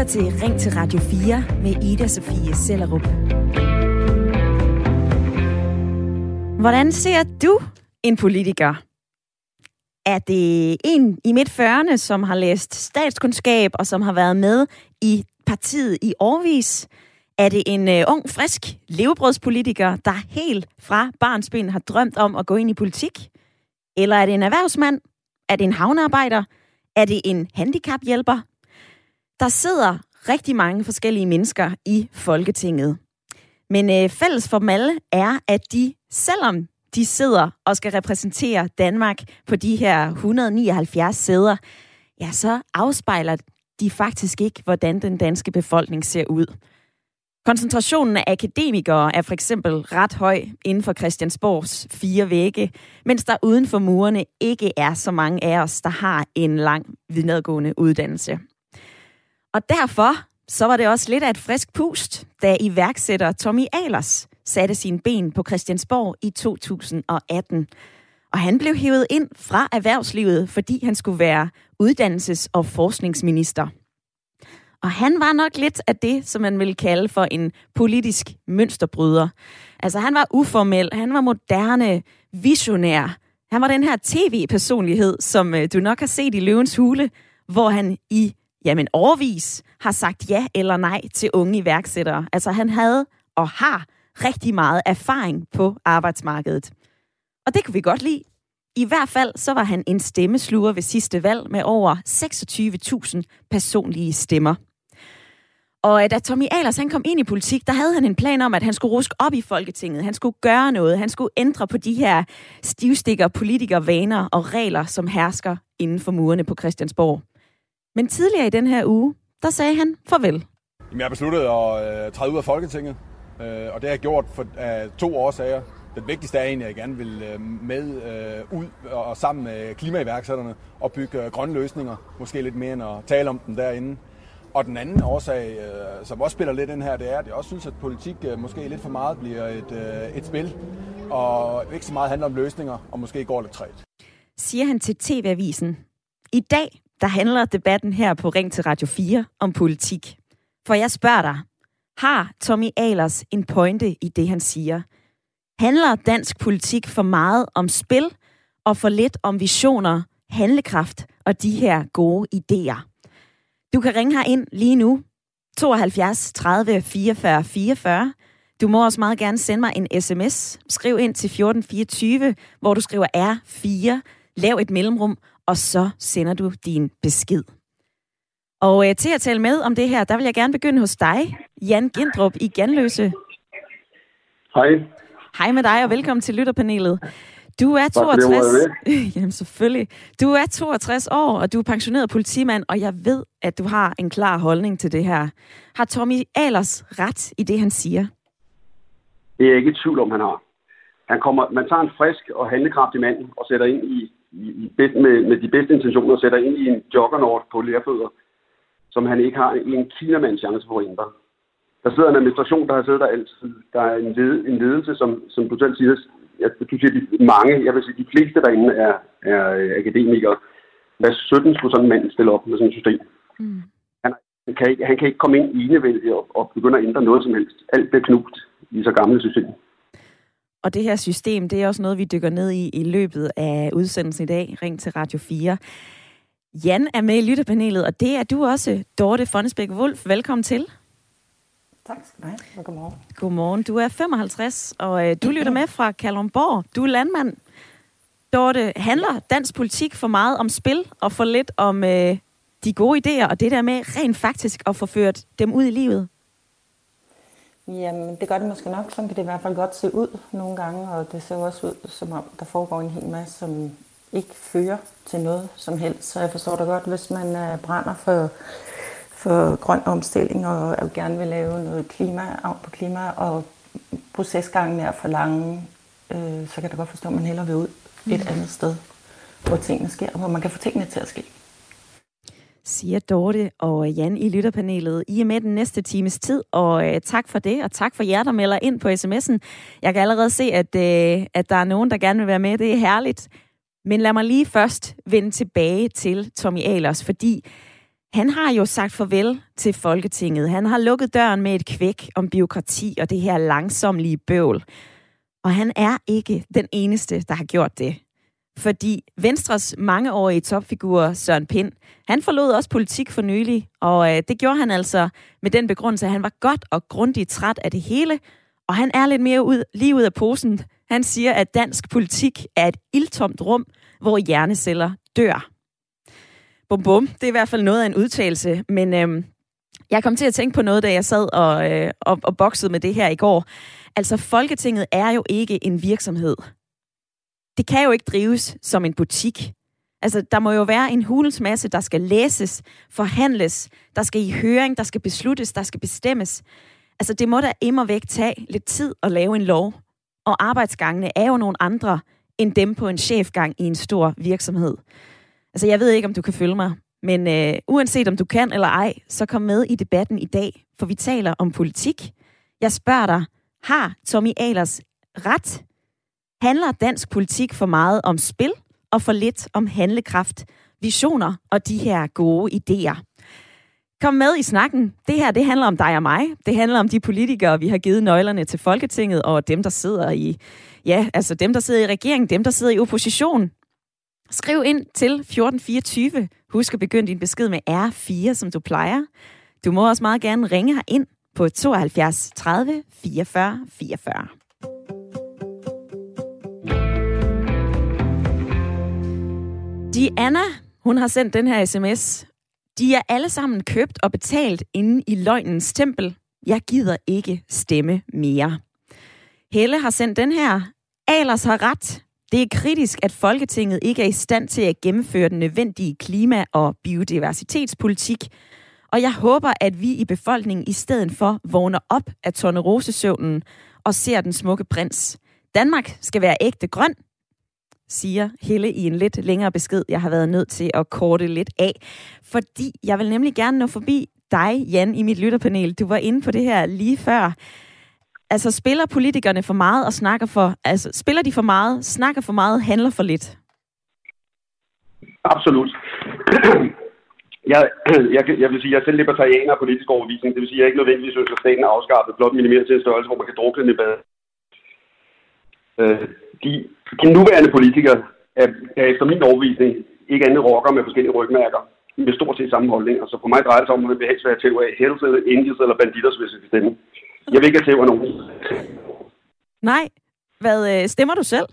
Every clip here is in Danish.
lytter til Ring til Radio 4 med Ida Sofie Sellerup. Hvordan ser du en politiker? Er det en i midt 40'erne, som har læst statskundskab og som har været med i partiet i årvis? Er det en øh, ung, frisk levebrødspolitiker, der helt fra barnsben har drømt om at gå ind i politik? Eller er det en erhvervsmand? Er det en havnearbejder? Er det en handicaphjælper? Der sidder rigtig mange forskellige mennesker i Folketinget. Men øh, fælles for dem alle er, at de, selvom de sidder og skal repræsentere Danmark på de her 179 sæder, ja, så afspejler de faktisk ikke, hvordan den danske befolkning ser ud. Koncentrationen af akademikere er for eksempel ret høj inden for Christiansborgs fire vægge, mens der uden for murene ikke er så mange af os, der har en lang videregående uddannelse. Og derfor så var det også lidt af et frisk pust, da iværksætter Tommy Alers satte sine ben på Christiansborg i 2018. Og han blev hævet ind fra erhvervslivet, fordi han skulle være uddannelses- og forskningsminister. Og han var nok lidt af det, som man vil kalde for en politisk mønsterbryder. Altså han var uformel, han var moderne, visionær. Han var den her tv-personlighed, som øh, du nok har set i Løvens Hule, hvor han i jamen overvis har sagt ja eller nej til unge iværksættere. Altså han havde og har rigtig meget erfaring på arbejdsmarkedet. Og det kunne vi godt lide. I hvert fald så var han en stemmesluger ved sidste valg med over 26.000 personlige stemmer. Og øh, da Tommy Ahlers han kom ind i politik, der havde han en plan om, at han skulle ruske op i Folketinget. Han skulle gøre noget. Han skulle ændre på de her stivstikker, politikervaner og regler, som hersker inden for murene på Christiansborg. Men tidligere i den her uge, der sagde han farvel. Jeg har besluttet at øh, træde ud af Folketinget, øh, og det har jeg gjort for øh, to årsager. Den vigtigste er egentlig, at jeg gerne vil øh, med øh, ud og sammen med klimaiværksætterne og bygge øh, grønne løsninger. Måske lidt mere end at tale om dem derinde. Og den anden årsag, øh, som også spiller lidt ind her, det er, at jeg også synes, at politik øh, måske lidt for meget bliver et, øh, et spil, og ikke så meget handler om løsninger, og måske går lidt træt. Siger han til TV-avisen. I dag, der handler debatten her på Ring til Radio 4 om politik. For jeg spørger dig, har Tommy Alers en pointe i det, han siger? Handler dansk politik for meget om spil og for lidt om visioner, handlekraft og de her gode idéer? Du kan ringe her ind lige nu. 72 30 44 44. Du må også meget gerne sende mig en sms. Skriv ind til 1424, hvor du skriver R4. Lav et mellemrum, og så sender du din besked. Og øh, til at tale med om det her, der vil jeg gerne begynde hos dig, Jan Gindrup i Ganløse. Hej. Hej med dig, og velkommen til lytterpanelet. Du er 62... Jamen selvfølgelig. Du er 62 år, og du er pensioneret politimand, og jeg ved, at du har en klar holdning til det her. Har Tommy Alers ret i det, han siger? Det er jeg ikke i tvivl om, han har. Han kommer, man tager en frisk og handlekraftig mand og sætter ind i, i, i med, med de bedste intentioner sætter ind i en joggernaut på lærfødder, som han ikke har en kinamands chance for at ændre. Der sidder en administration, der har siddet der altid. Der er en, led, en ledelse, som, som du selv siger, jeg, du siger, de mange, jeg vil sige, de fleste derinde er, er akademikere. Hvad 17 skulle sådan en mand stille op med sådan et system? Mm. Han, han, kan ikke, han kan ikke komme ind enevældig og, og begynde at ændre noget som helst. Alt bliver knust i så gamle system. Og det her system, det er også noget, vi dykker ned i i løbet af udsendelsen i dag. Ring til Radio 4. Jan er med i lytterpanelet, og det er du også, Dorte Fonnesbæk Wolf. Velkommen til. Tak skal du have, og godmorgen. Godmorgen. Du er 55, og øh, du lytter med fra Kalundborg. Du er landmand. Dorte, handler dansk politik for meget om spil og for lidt om øh, de gode idéer, og det der med rent faktisk at få ført dem ud i livet? Jamen, det gør det måske nok. Sådan kan det i hvert fald godt se ud nogle gange, og det ser også ud, som om der foregår en hel masse, som ikke fører til noget som helst. Så jeg forstår da godt, hvis man øh, brænder for for grøn omstilling og gerne vil lave noget klima, på klima, og procesgangen er for lange, øh, så kan jeg da godt forstå, at man hellere vil ud mm. et andet sted, hvor tingene sker, hvor man kan få tingene til at ske. Siger Dorte og Jan i lytterpanelet. I er med den næste times tid, og øh, tak for det, og tak for jer, der melder ind på sms'en. Jeg kan allerede se, at, øh, at der er nogen, der gerne vil være med. Det er herligt. Men lad mig lige først vende tilbage til Tommy Ahlers, fordi han har jo sagt farvel til Folketinget. Han har lukket døren med et kvæk om biokrati og det her langsomlige bøvl. Og han er ikke den eneste, der har gjort det. Fordi Venstres mangeårige topfigur Søren Pind, han forlod også politik for nylig, og øh, det gjorde han altså med den begrundelse, at han var godt og grundigt træt af det hele, og han er lidt mere ud, lige ud af posen. Han siger, at dansk politik er et ildtomt rum, hvor hjerneceller dør. Bum bum, det er i hvert fald noget af en udtalelse, men øh, jeg kom til at tænke på noget, da jeg sad og, øh, og, og boksede med det her i går. Altså, Folketinget er jo ikke en virksomhed. Det kan jo ikke drives som en butik. Altså, der må jo være en hulens masse, der skal læses, forhandles, der skal i høring, der skal besluttes, der skal bestemmes. Altså, det må da immer væk tage lidt tid at lave en lov. Og arbejdsgangene er jo nogle andre end dem på en chefgang i en stor virksomhed. Altså, jeg ved ikke, om du kan følge mig, men øh, uanset om du kan eller ej, så kom med i debatten i dag, for vi taler om politik. Jeg spørger dig, har Tommy Ahlers ret? Handler dansk politik for meget om spil og for lidt om handlekraft, visioner og de her gode idéer? Kom med i snakken. Det her, det handler om dig og mig. Det handler om de politikere, vi har givet nøglerne til Folketinget, og dem, der sidder i, ja, altså dem, der sidder i regeringen, dem, der sidder i opposition. Skriv ind til 1424. Husk at begynde din besked med R4, som du plejer. Du må også meget gerne ringe her ind på 72 30 44 44. Diana, hun har sendt den her sms. De er alle sammen købt og betalt inde i løgnens tempel. Jeg gider ikke stemme mere. Helle har sendt den her. Alers har ret. Det er kritisk, at Folketinget ikke er i stand til at gennemføre den nødvendige klima- og biodiversitetspolitik, og jeg håber, at vi i befolkningen i stedet for vågner op af Tornerosesøvnen og ser den smukke prins. Danmark skal være ægte grøn, siger Helle i en lidt længere besked, jeg har været nødt til at korte lidt af. Fordi jeg vil nemlig gerne nå forbi dig, Jan, i mit lytterpanel. Du var inde på det her lige før. Altså, spiller politikerne for meget og snakker for... Altså, spiller de for meget, snakker for meget, handler for lidt? Absolut. Jeg, jeg, jeg vil sige, jeg er selv libertarianer af politisk overvisning. Det vil sige, at jeg ikke nødvendigvis synes, at staten er afskaffet, blot minimeret til en størrelse, hvor man kan drukne den i bad. Øh, de, de nuværende politikere er, er efter min overvisning ikke andet rocker med forskellige rygmærker med stort set samme holdning. Altså for mig drejer det sig om, at man vil helst være til af Hells, Angels eller Banditos, hvis jeg stemme. Jeg vil ikke have tæv af nogen. Nej. Hvad øh, stemmer du selv?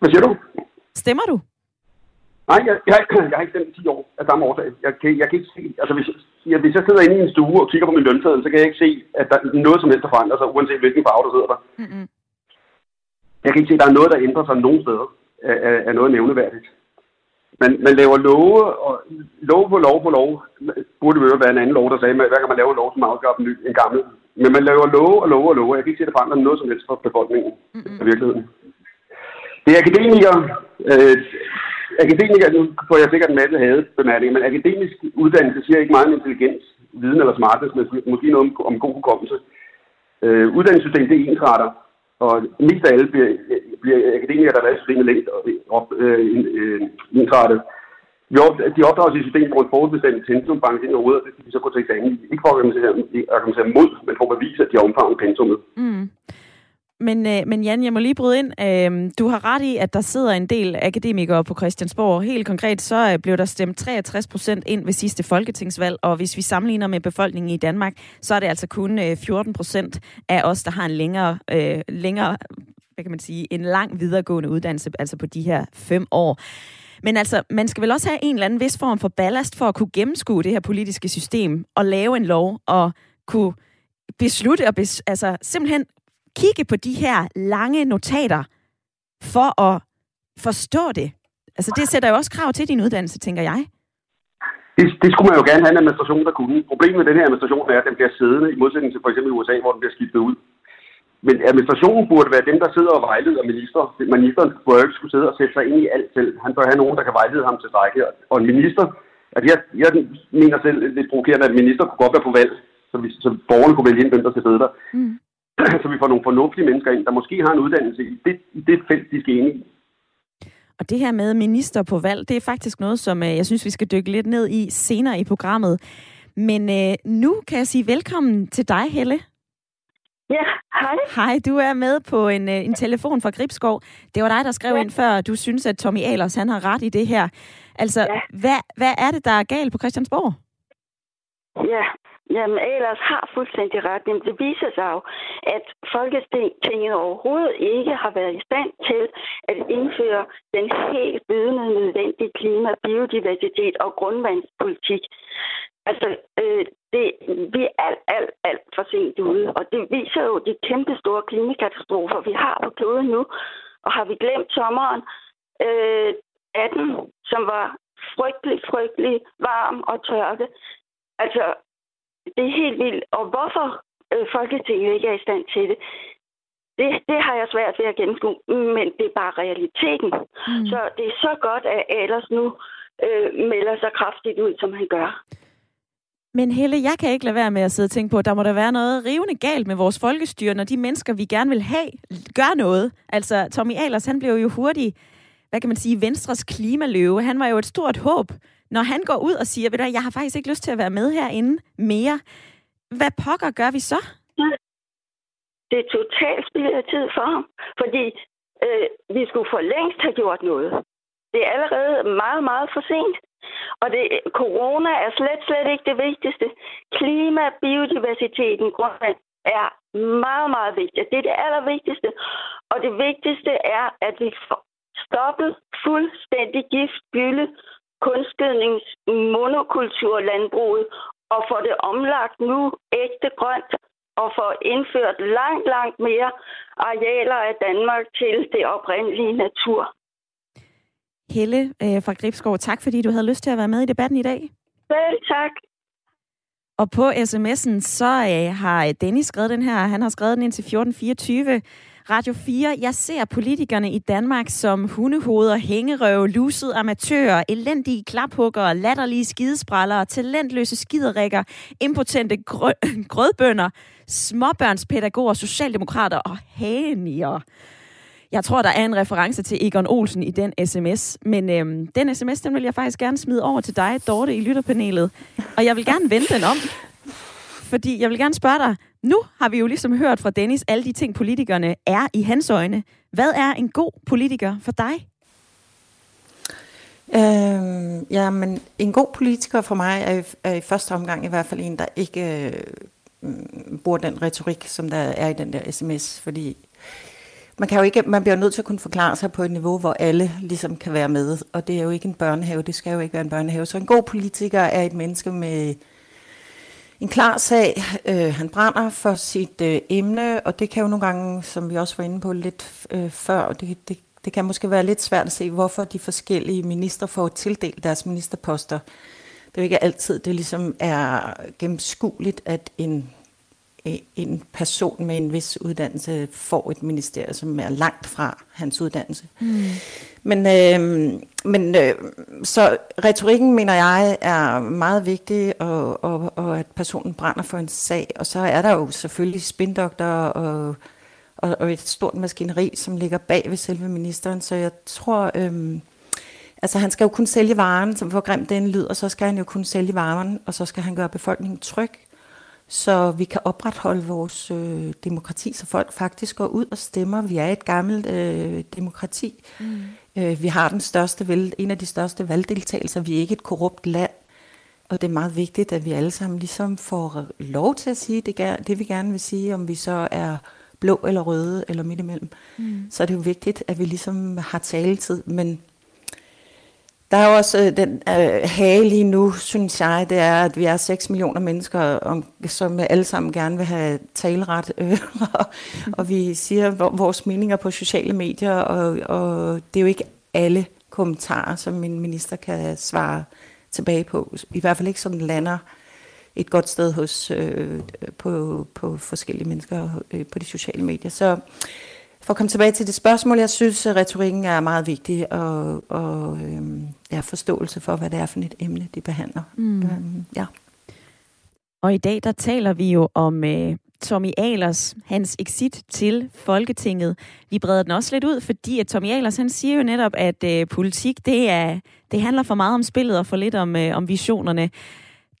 Hvad siger du? Stemmer du? Nej, jeg, jeg, jeg har ikke stemt 10 år af samme årsag. Jeg kan, jeg kan ikke se, altså hvis jeg, hvis jeg sidder inde i en stue og kigger på min lønseddel, så kan jeg ikke se, at der er noget som helst der forandrer sig, uanset hvilken farve der sidder der. Mm-hmm. Jeg kan ikke se, at der er noget, der ændrer sig nogen steder af, af, noget nævneværdigt. Man, man laver love, og lov på lov på lov, burde jo være en anden lov, der sagde, hver gang man laver en lov, som afskaffer en, ny, en gammel. Men man laver love og love og love. Jeg kan ikke se, at det forandrer noget som helst for befolkningen mm-hmm. af virkeligheden. Det er akademikere, øh, akademikere, nu får jeg sikkert en masse hadebemærkninger, men akademisk uddannelse siger ikke meget om intelligens, viden eller smartness, men måske noget om, om god hukommelse. Øh, uddannelsessystemet, det er ensretter, og mest af alle bliver, bliver akademikere, der er systemet længst op, øh, øh, ensrettet. De opdrager i systemet på en forudbestemt pensumbank ind i hovedet, og det skal de så gå til eksamen. Ikke for at argumentere mod, men for at bevise, at de har omfavnet pensummet. Mm. Men, øh, men Jan, jeg må lige bryde ind. Øh, du har ret i, at der sidder en del akademikere på Christiansborg. Helt konkret, så øh, blev der stemt 63 procent ind ved sidste folketingsvalg, og hvis vi sammenligner med befolkningen i Danmark, så er det altså kun øh, 14 procent af os, der har en længere, øh, længere hvad kan man sige, en lang videregående uddannelse, altså på de her fem år. Men altså, man skal vel også have en eller anden vis form for ballast for at kunne gennemskue det her politiske system og lave en lov og kunne beslutte og bes, altså simpelthen kigge på de her lange notater for at forstå det. Altså, det sætter jo også krav til din uddannelse, tænker jeg. Det, det skulle man jo gerne have en administration, der kunne. Problemet med den her administration er, at den bliver siddende, i modsætning til for eksempel i USA, hvor den bliver skiftet ud. Men administrationen burde være dem, der sidder og vejleder minister. Ministeren burde ikke skulle sidde og sætte sig ind i alt selv. Han bør have nogen, der kan vejlede ham til strække. Og en minister, altså jeg, jeg mener selv lidt provokerende, at en minister kunne godt være på valg, så, vi, så borgerne kunne vælge ind, hvem der skal sidde der. Mm. så vi får nogle fornuftige mennesker ind, der måske har en uddannelse i det, i det felt, de skal ind i. Og det her med minister på valg, det er faktisk noget, som øh, jeg synes, vi skal dykke lidt ned i senere i programmet. Men øh, nu kan jeg sige velkommen til dig, Helle. Ja, hej. Hej, du er med på en, øh, en telefon fra Gribskov. Det var dig, der skrev ja. ind før, du synes, at Tommy Ahlers han har ret i det her. Altså, ja. hvad, hvad er det, der er galt på Christiansborg? Ja, Jamen, ellers har fuldstændig ret. Jamen, det viser sig jo, at Folketinget overhovedet ikke har været i stand til at indføre den helt bydende nødvendige klima, biodiversitet og grundvandspolitik. Altså, øh, det, vi er alt, alt, alt for sent ude, og det viser jo de kæmpe store klimakatastrofer, vi har på kloden nu. Og har vi glemt sommeren øh, 18, som var frygtelig, frygtelig varm og tørke. Altså, det er helt vildt. Og hvorfor øh, Folketinget ikke er i stand til det, det, det har jeg svært ved at gennemskue, men det er bare realiteten. Mm. Så det er så godt, at ellers nu øh, melder sig kraftigt ud, som han gør. Men Helle, jeg kan ikke lade være med at sidde og tænke på, at der må der være noget rivende galt med vores folkestyre, når de mennesker, vi gerne vil have, gør noget. Altså, Tommy Ahlers, han blev jo hurtigt, hvad kan man sige, Venstres klimaløve. Han var jo et stort håb når han går ud og siger, ved du, jeg har faktisk ikke lyst til at være med herinde mere, hvad pokker gør vi så? Det er totalt spild af tid for ham, fordi øh, vi skulle for længst have gjort noget. Det er allerede meget, meget for sent. Og det, corona er slet, slet ikke det vigtigste. Klima, biodiversiteten, grundvand er meget, meget vigtigt. Det er det allervigtigste. Og det vigtigste er, at vi får stoppet fuldstændig gift, gylde kunstgødnings monokulturlandbruget og få det omlagt nu ægte grønt og få indført langt, langt mere arealer af Danmark til det oprindelige natur. Helle øh, fra Gribskov, tak fordi du havde lyst til at være med i debatten i dag. Selv tak. Og på sms'en, så øh, har Dennis skrevet den her. Han har skrevet den ind til 1424. Radio 4, jeg ser politikerne i Danmark som hundehoveder, hængerøve, lusede amatører, elendige klaphuggere, latterlige skidesprallere, talentløse skiderikker, impotente grø- grødbønder, småbørnspædagoger, socialdemokrater og hanier. Jeg tror, der er en reference til Egon Olsen i den sms, men øhm, den sms, den vil jeg faktisk gerne smide over til dig, Dorte, i lytterpanelet. Og jeg vil gerne vende den om, fordi jeg vil gerne spørge dig, nu har vi jo ligesom hørt fra Dennis alle de ting, politikerne er i hans øjne. Hvad er en god politiker for dig? Øhm, ja, men en god politiker for mig er, er i første omgang i hvert fald en, der ikke øh, bruger den retorik, som der er i den der sms, fordi man, kan jo ikke, man bliver nødt til at kunne forklare sig på et niveau, hvor alle ligesom kan være med, og det er jo ikke en børnehave, det skal jo ikke være en børnehave. Så en god politiker er et menneske med en klar sag. Øh, han brænder for sit øh, emne, og det kan jo nogle gange, som vi også var inde på lidt øh, før, det, det, det kan måske være lidt svært at se, hvorfor de forskellige minister får tildelt deres ministerposter. Det er jo ikke altid, det ligesom er gennemskueligt, at en en person med en vis uddannelse får et ministerie, som er langt fra hans uddannelse. Mm. Men, øh, men øh, så retorikken, mener jeg, er meget vigtig, og, og, og at personen brænder for en sag. Og så er der jo selvfølgelig spindokter og, og, og et stort maskineri, som ligger bag ved selve ministeren. Så jeg tror... Øh, Altså han skal jo kun sælge varen, som hvor grimt den lyder, så skal han jo kun sælge varen, og så skal han gøre befolkningen tryg så vi kan opretholde vores øh, demokrati, så folk faktisk går ud og stemmer. Vi er et gammelt øh, demokrati. Mm. Øh, vi har den største, en af de største valgdeltagelser. Vi er ikke et korrupt land. Og det er meget vigtigt, at vi alle sammen ligesom får lov til at sige det, det vi gerne vil sige, om vi så er blå eller røde eller midt imellem. Mm. Så er det jo vigtigt, at vi ligesom har taletid. Men der er også øh, den øh, hage lige nu, synes jeg, det er, at vi er 6 millioner mennesker, om, som alle sammen gerne vil have taleret, øh, og, og vi siger vores meninger på sociale medier, og, og det er jo ikke alle kommentarer, som en minister kan svare tilbage på. I hvert fald ikke sådan lander et godt sted hos øh, på, på forskellige mennesker øh, på de sociale medier. Så for at komme tilbage til det spørgsmål, jeg synes, at retorikken er meget vigtig, og, og øhm, ja, forståelse for, hvad det er for et emne, de behandler. Mm. Øhm, ja. Og i dag, der taler vi jo om øh, Tommy Alers, hans exit til Folketinget. Vi breder den også lidt ud, fordi at Tommy Alers, han siger jo netop, at øh, politik, det, er, det handler for meget om spillet og for lidt om, øh, om visionerne.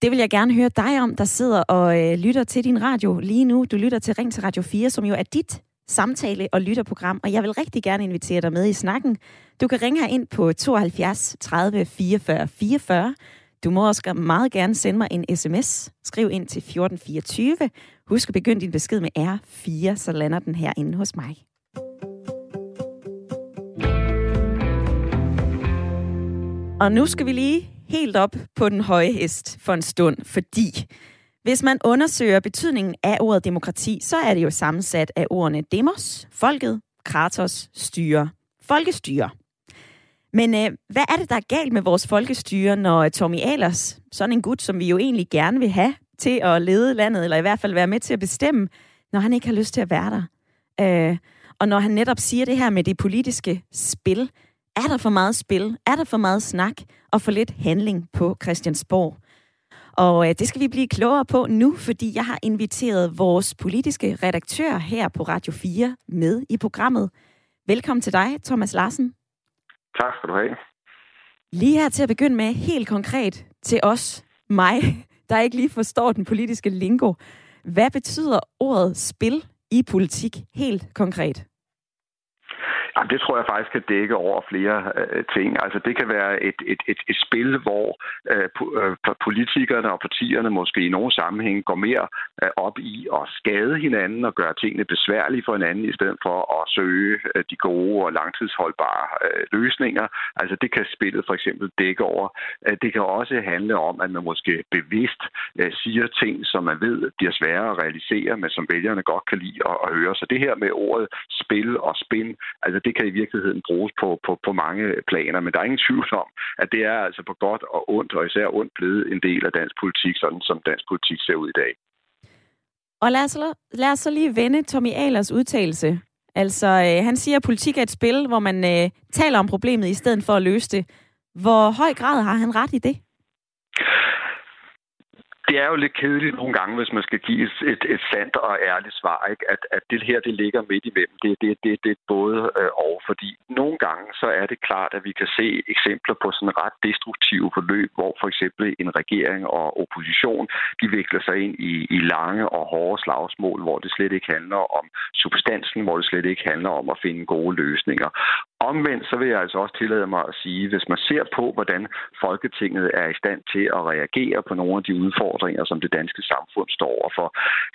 Det vil jeg gerne høre dig om, der sidder og øh, lytter til din radio lige nu. Du lytter til Ring til Radio 4, som jo er dit samtale- og lytterprogram, og jeg vil rigtig gerne invitere dig med i snakken. Du kan ringe her ind på 72 30 44 44. Du må også meget gerne sende mig en sms. Skriv ind til 1424. Husk at begynde din besked med R4, så lander den her inde hos mig. Og nu skal vi lige helt op på den høje hest for en stund, fordi hvis man undersøger betydningen af ordet demokrati, så er det jo sammensat af ordene demos, folket, kratos, styre, folkestyre. Men øh, hvad er det, der er galt med vores folkestyre, når Tommy Ahlers, sådan en gut, som vi jo egentlig gerne vil have til at lede landet, eller i hvert fald være med til at bestemme, når han ikke har lyst til at være der? Øh, og når han netop siger det her med det politiske spil, er der for meget spil? Er der for meget snak og for lidt handling på Christiansborg? Og øh, det skal vi blive klogere på nu, fordi jeg har inviteret vores politiske redaktør her på Radio 4 med i programmet. Velkommen til dig, Thomas Larsen. Tak skal du have. Lige her til at begynde med, helt konkret til os, mig, der ikke lige forstår den politiske lingo. Hvad betyder ordet spil i politik helt konkret? Jamen, det tror jeg faktisk kan dække over flere øh, ting. Altså, det kan være et, et, et, et spil, hvor øh, øh politikerne og partierne måske i nogle sammenhæng går mere øh, op i at skade hinanden og gøre tingene besværlige for hinanden, i stedet for at søge øh, de gode og langtidsholdbare øh, løsninger. Altså, det kan spillet for eksempel dække over. Øh, det kan også handle om, at man måske bevidst øh, siger ting, som man ved bliver svære at realisere, men som vælgerne godt kan lide at, at høre. Så det her med ordet spil og spin, altså det kan i virkeligheden bruges på, på, på mange planer, men der er ingen tvivl om, at det er altså på godt og ondt, og især ondt blevet en del af dansk politik, sådan som dansk politik ser ud i dag. Og lad os, lad os så lige vende Tommy Ahlers udtalelse. Altså, øh, han siger, at politik er et spil, hvor man øh, taler om problemet i stedet for at løse det. Hvor høj grad har han ret i det? Det er jo lidt kedeligt nogle gange, hvis man skal give et, et et sandt og ærligt svar, ikke? At, at det her det ligger midt imellem. Det, det, det, det er både øh, og, fordi nogle gange så er det klart, at vi kan se eksempler på sådan ret destruktive forløb, hvor for eksempel en regering og opposition, de vikler sig ind i, i lange og hårde slagsmål, hvor det slet ikke handler om substansen, hvor det slet ikke handler om at finde gode løsninger. Omvendt så vil jeg altså også tillade mig at sige, hvis man ser på, hvordan Folketinget er i stand til at reagere på nogle af de udfordringer, som det danske samfund står overfor,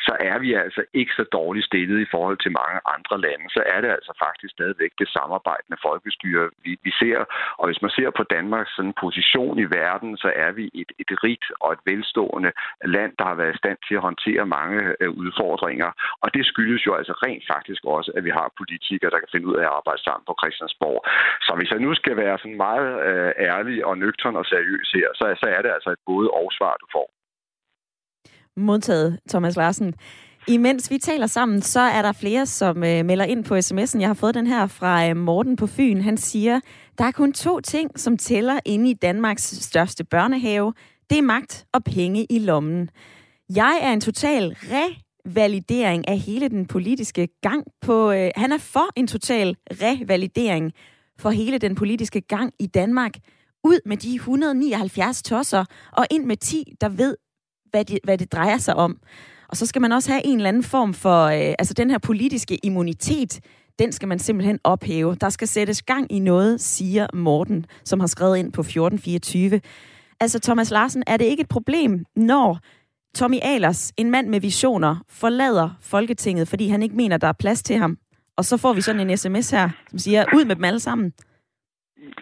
så er vi altså ikke så dårligt stillet i forhold til mange andre lande. Så er det altså faktisk stadigvæk det samarbejdende folkestyre, vi, vi ser. Og hvis man ser på Danmarks sådan position i verden, så er vi et, et rigt og et velstående land, der har været i stand til at håndtere mange øh, udfordringer. Og det skyldes jo altså rent faktisk også, at vi har politikere, der kan finde ud af at arbejde sammen på Christiansborg Christiansborg. Så hvis jeg nu skal være sådan meget øh, ærlig og nøgtern og seriøs her, så, så er det altså et både og svar, du får. Modtaget, Thomas Larsen. Imens vi taler sammen, så er der flere, som øh, melder ind på sms'en. Jeg har fået den her fra øh, Morten på Fyn. Han siger, der er kun to ting, som tæller inde i Danmarks største børnehave. Det er magt og penge i lommen. Jeg er en total re revalidering af hele den politiske gang på... Øh, han er for en total revalidering for hele den politiske gang i Danmark. Ud med de 179 tosser, og ind med 10, der ved, hvad, de, hvad det drejer sig om. Og så skal man også have en eller anden form for... Øh, altså den her politiske immunitet, den skal man simpelthen ophæve. Der skal sættes gang i noget, siger Morten, som har skrevet ind på 1424. Altså Thomas Larsen, er det ikke et problem, når Tommy Alers, en mand med visioner, forlader Folketinget, fordi han ikke mener, der er plads til ham. Og så får vi sådan en sms her, som siger, ud med dem alle sammen.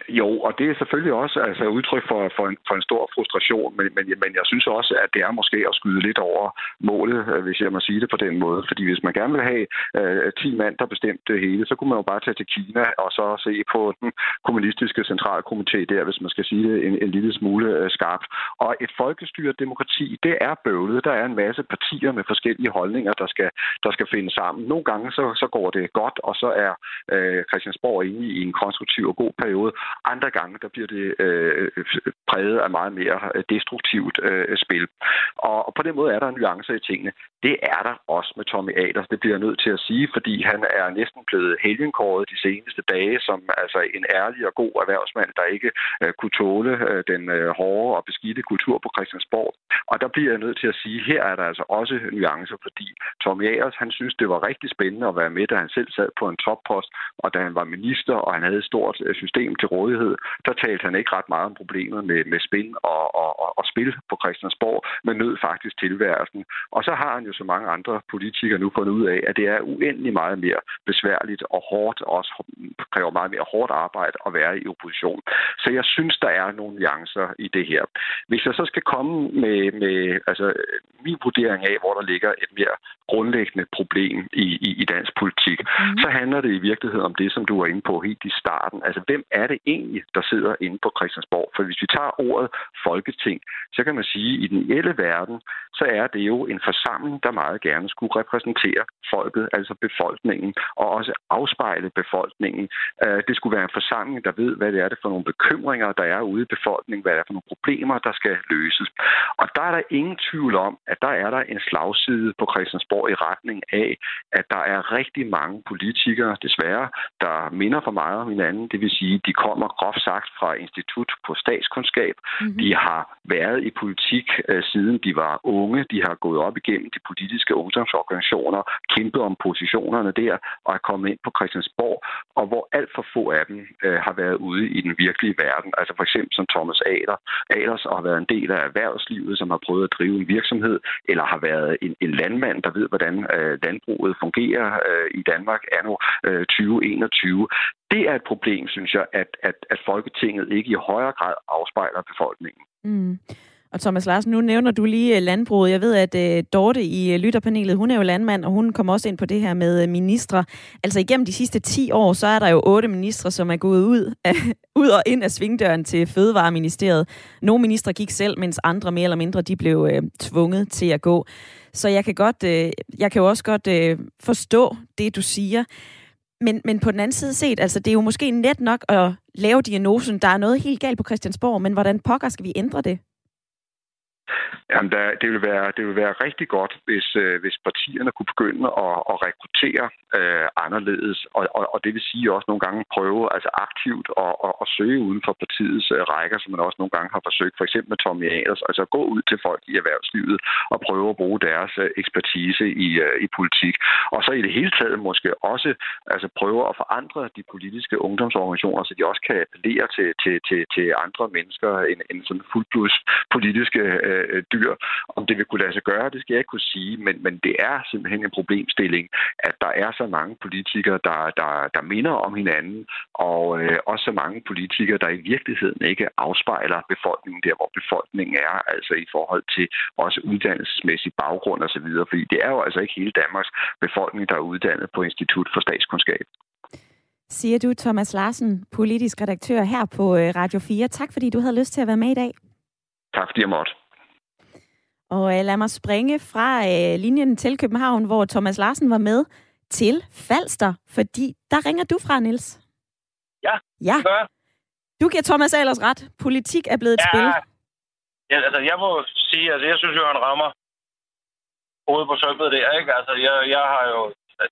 Jo, og det er selvfølgelig også altså, udtryk for, for, en, for en stor frustration, men, men, men jeg synes også, at det er måske at skyde lidt over målet, øh, hvis jeg må sige det på den måde. Fordi hvis man gerne vil have øh, 10 mand, der bestemte det hele, så kunne man jo bare tage til Kina og så se på den kommunistiske centralkomité der, hvis man skal sige det en, en lille smule øh, skarpt. Og et folkestyret demokrati, det er bøvlet. Der er en masse partier med forskellige holdninger, der skal, der skal finde sammen. Nogle gange så, så går det godt, og så er øh, Christiansborg inde i en konstruktiv og god periode. Andre gange, der bliver det øh, præget af meget mere destruktivt øh, spil. Og, og på den måde er der nuancer i tingene. Det er der også med Tommy Aders. Det bliver jeg nødt til at sige, fordi han er næsten blevet helgenkåret de seneste dage som altså en ærlig og god erhvervsmand, der ikke øh, kunne tåle øh, den øh, hårde og beskidte kultur på Christiansborg. Og der bliver jeg nødt til at sige, her er der altså også nuancer, fordi Tommy Aders, han synes, det var rigtig spændende at være med, da han selv sad på en toppost, og da han var minister, og han havde et stort øh, system til rådighed, der talte han ikke ret meget om problemet med, med spin og, og, og, og spil på Christiansborg, men nød faktisk tilværelsen. Og så har han jo så mange andre politikere nu fundet ud af, at det er uendelig meget mere besværligt og hårdt, og også kræver meget mere hårdt arbejde at være i opposition. Så jeg synes, der er nogle nuancer i det her. Hvis jeg så skal komme med, med altså, min vurdering af, hvor der ligger et mere grundlæggende problem i, i, i dansk politik, mm. så handler det i virkeligheden om det, som du var inde på helt i starten. Altså, hvem er det egentlig, der sidder inde på Christiansborg? For hvis vi tager ordet Folketing, så kan man sige, at i den ideelle verden, så er det jo en forsamling, der meget gerne skulle repræsentere folket, altså befolkningen, og også afspejle befolkningen. Øh, det skulle være en forsamling, der ved, hvad det er det for nogle bekymringer, der er ude i befolkningen, hvad det er for nogle problemer, der skal løses. Og der er der ingen tvivl om, at der er der en slagside på Christiansborg i retning af, at der er rigtig mange politikere, desværre, der minder for meget om hinanden. Det vil sige, de kommer groft sagt fra Institut på Statskundskab. Mm-hmm. De har været i politik øh, siden de var unge. De har gået op igennem de politiske ungdomsorganisationer, kæmpet om positionerne der og er kommet ind på Christiansborg, og hvor alt for få af dem øh, har været ude i den virkelige verden. Altså for eksempel som Thomas Ader, Aders og har været en del af erhvervslivet, som har prøvet at drive en virksomhed, eller har været en, en landmand, der ved, hvordan øh, landbruget fungerer øh, i Danmark anno øh, 2021. Det er et problem, synes jeg, at, at, at Folketinget ikke i højere grad afspejler befolkningen. Mm. Og Thomas Larsen, nu nævner du lige øh, landbruget. Jeg ved, at øh, Dorte i øh, lytterpanelet, hun er jo landmand, og hun kommer også ind på det her med ministre. Altså igennem de sidste 10 år, så er der jo otte ministre, som er gået ud, af, ud og ind af svingdøren til Fødevareministeriet. Nogle ministre gik selv, mens andre mere eller mindre, de blev øh, tvunget til at gå. Så jeg kan, godt, øh, jeg kan jo også godt øh, forstå det, du siger. Men, men på den anden side set, altså det er jo måske net nok at lave diagnosen, der er noget helt galt på Christiansborg, men hvordan pokker skal vi ændre det? Jamen, der, det, vil være, det vil være rigtig godt, hvis, øh, hvis partierne kunne begynde at, at rekruttere øh, anderledes, og, og, og det vil sige også nogle gange prøve altså aktivt at, at, at søge uden for partiets øh, rækker, som man også nogle gange har forsøgt, for eksempel med Tommy Aders, altså gå ud til folk i erhvervslivet og prøve at bruge deres øh, ekspertise i, øh, i politik. Og så i det hele taget måske også altså prøve at forandre de politiske ungdomsorganisationer, så de også kan appellere til, til, til, til andre mennesker end, end sådan fuldblods politiske øh, dyr. Om det vil kunne lade sig gøre, det skal jeg ikke kunne sige, men, men det er simpelthen en problemstilling, at der er så mange politikere, der, der, der minder om hinanden, og øh, også så mange politikere, der i virkeligheden ikke afspejler befolkningen der, hvor befolkningen er, altså i forhold til også uddannelsesmæssig baggrund osv., fordi det er jo altså ikke hele Danmarks befolkning, der er uddannet på Institut for Statskundskab. Siger du, Thomas Larsen, politisk redaktør her på øh, Radio 4. Tak fordi du havde lyst til at være med i dag. Tak fordi jeg måtte. Og øh, lad mig springe fra øh, linjen til København, hvor Thomas Larsen var med, til Falster, fordi der ringer du fra, Nils. Ja, ja. Gør. Du giver Thomas Ahlers ret. Politik er blevet et ja. spil. Ja, altså jeg må sige, altså jeg synes jo, han rammer hovedet på sømmet der, ikke? Altså jeg, jeg har jo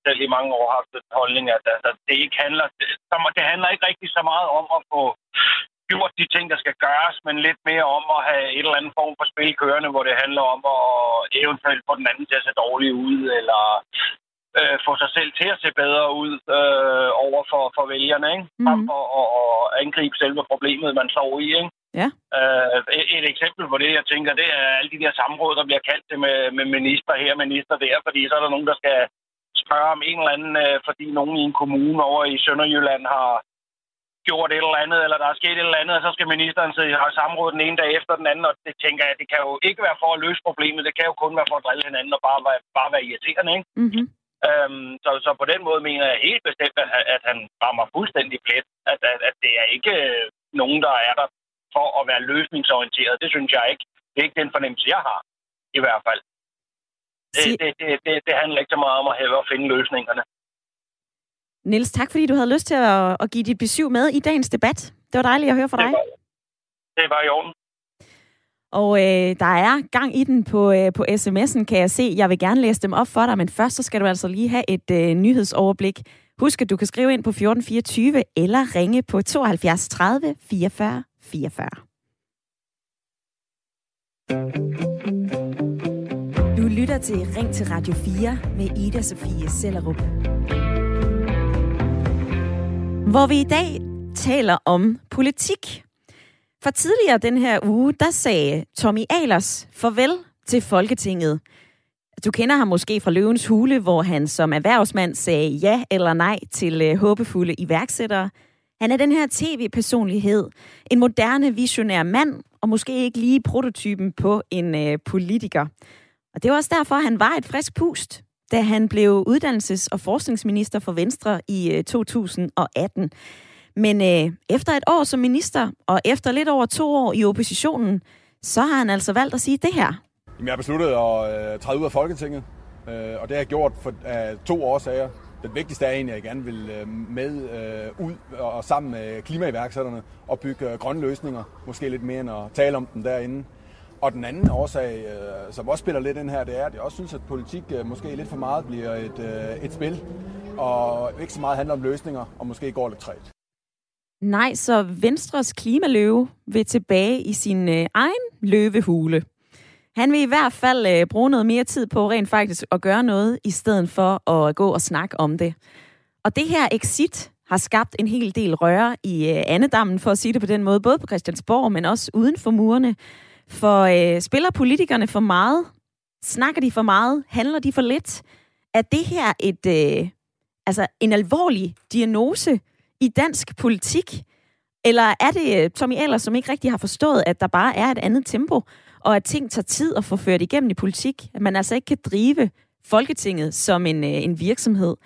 selv i mange år haft en holdning, at altså, det ikke handler, det, det handler ikke rigtig så meget om at få gjort de ting, der skal gøres, men lidt mere om at have et eller andet form for spil kørende, hvor det handler om at eventuelt få den anden til at se dårlig ud, eller øh, få sig selv til at se bedre ud øh, over for, for vælgerne, ikke? Mm. Frem for at, at angribe selve problemet, man står i, ikke? Ja. Øh, et, et eksempel på det, jeg tænker, det er alle de der samråd, der bliver kaldt med, med minister her, minister der, fordi så er der nogen, der skal spørge om en eller anden, øh, fordi nogen i en kommune over i Sønderjylland har gjort et eller andet, eller der er sket et eller andet, og så skal ministeren sidde i samråd den ene dag efter den anden, og det tænker jeg, det kan jo ikke være for at løse problemet, det kan jo kun være for at drille hinanden og bare være, bare være irriterende, ikke? Mm-hmm. Øhm, så, så på den måde mener jeg helt bestemt, at, at han rammer fuldstændig plet. At, at, at det er ikke øh, nogen, der er der for at være løsningsorienteret. Det synes jeg ikke. Det er ikke den fornemmelse, jeg har, i hvert fald. Det, det, det, det, det handler ikke så meget om at, have at finde løsningerne. Niels, tak fordi du havde lyst til at, at give dit besøg med i dagens debat. Det var dejligt at høre fra dig. Det var, det var i orden. Og øh, der er gang i den på, øh, på sms'en, kan jeg se. Jeg vil gerne læse dem op for dig, men først så skal du altså lige have et øh, nyhedsoverblik. Husk, at du kan skrive ind på 1424 eller ringe på 72 30 44 44. Du lytter til Ring til Radio 4 med Ida Sofie Sellerup. Hvor vi i dag taler om politik. For tidligere den her uge, der sagde Tommy Alers farvel til Folketinget. Du kender ham måske fra Løvens Hule, hvor han som erhvervsmand sagde ja eller nej til øh, håbefulde iværksættere. Han er den her tv-personlighed, en moderne visionær mand, og måske ikke lige prototypen på en øh, politiker. Og det var også derfor, han var et frisk pust, da han blev uddannelses- og forskningsminister for Venstre i øh, 2018. Men øh, efter et år som minister, og efter lidt over to år i oppositionen, så har han altså valgt at sige det her. Jamen, jeg har besluttet at øh, træde ud af Folketinget, øh, og det har jeg gjort for øh, to årsager. Den vigtigste er egentlig, at jeg gerne vil øh, med øh, ud og sammen med klimaiværksætterne og bygge øh, grønne løsninger. Måske lidt mere end at tale om dem derinde. Og den anden årsag, øh, som også spiller lidt ind her, det er, at jeg også synes, at politik øh, måske lidt for meget bliver et, øh, et spil, og ikke så meget handler om løsninger, og måske går lidt træt. Nej, så Venstres klimaløve vil tilbage i sin øh, egen løvehule. Han vil i hvert fald øh, bruge noget mere tid på rent faktisk at gøre noget, i stedet for at gå og snakke om det. Og det her exit har skabt en hel del røre i øh, andedammen, for at sige det på den måde, både på Christiansborg, men også uden for murene. For øh, spiller politikerne for meget? Snakker de for meget? Handler de for lidt? Er det her et, øh, altså en alvorlig diagnose i dansk politik? Eller er det øh, Tommy Ellers, som ikke rigtig har forstået, at der bare er et andet tempo, og at ting tager tid at få ført igennem i politik? At man altså ikke kan drive Folketinget som en, øh, en virksomhed.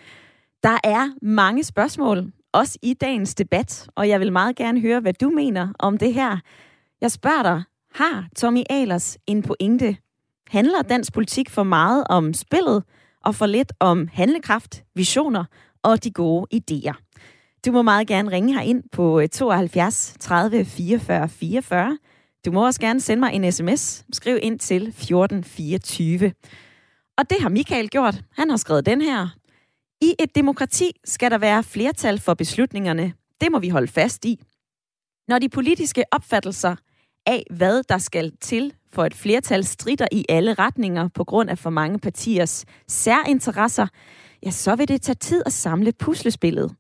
Der er mange spørgsmål, også i dagens debat, og jeg vil meget gerne høre, hvad du mener om det her. Jeg spørger dig, har Tommy Alers en pointe? Handler dansk politik for meget om spillet, og for lidt om handlekraft, visioner og de gode idéer? Du må meget gerne ringe her ind på 72 30 44 44. Du må også gerne sende mig en sms. Skriv ind til 1424. Og det har Michael gjort. Han har skrevet den her. I et demokrati skal der være flertal for beslutningerne. Det må vi holde fast i. Når de politiske opfattelser af, hvad der skal til for et flertal strider i alle retninger på grund af for mange partiers særinteresser, ja, så vil det tage tid at samle puslespillet.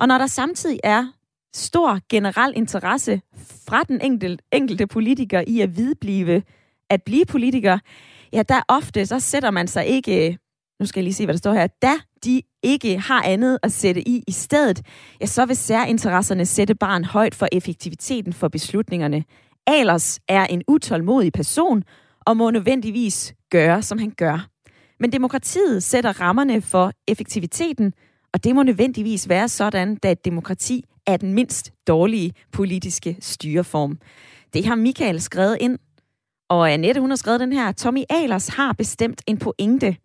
Og når der samtidig er stor generel interesse fra den enkelte, enkelte politiker i at vidblive at blive politiker, ja, der ofte, så sætter man sig ikke, nu skal jeg lige se, hvad der står her, da de ikke har andet at sætte i i stedet, ja, så vil særinteresserne sætte barn højt for effektiviteten for beslutningerne. Alers er en utålmodig person, og må nødvendigvis gøre, som han gør. Men demokratiet sætter rammerne for effektiviteten, og det må nødvendigvis være sådan, da et demokrati er den mindst dårlige politiske styreform. Det har Michael skrevet ind. Og Annette, hun har skrevet den her. Tommy Alers har bestemt en pointe.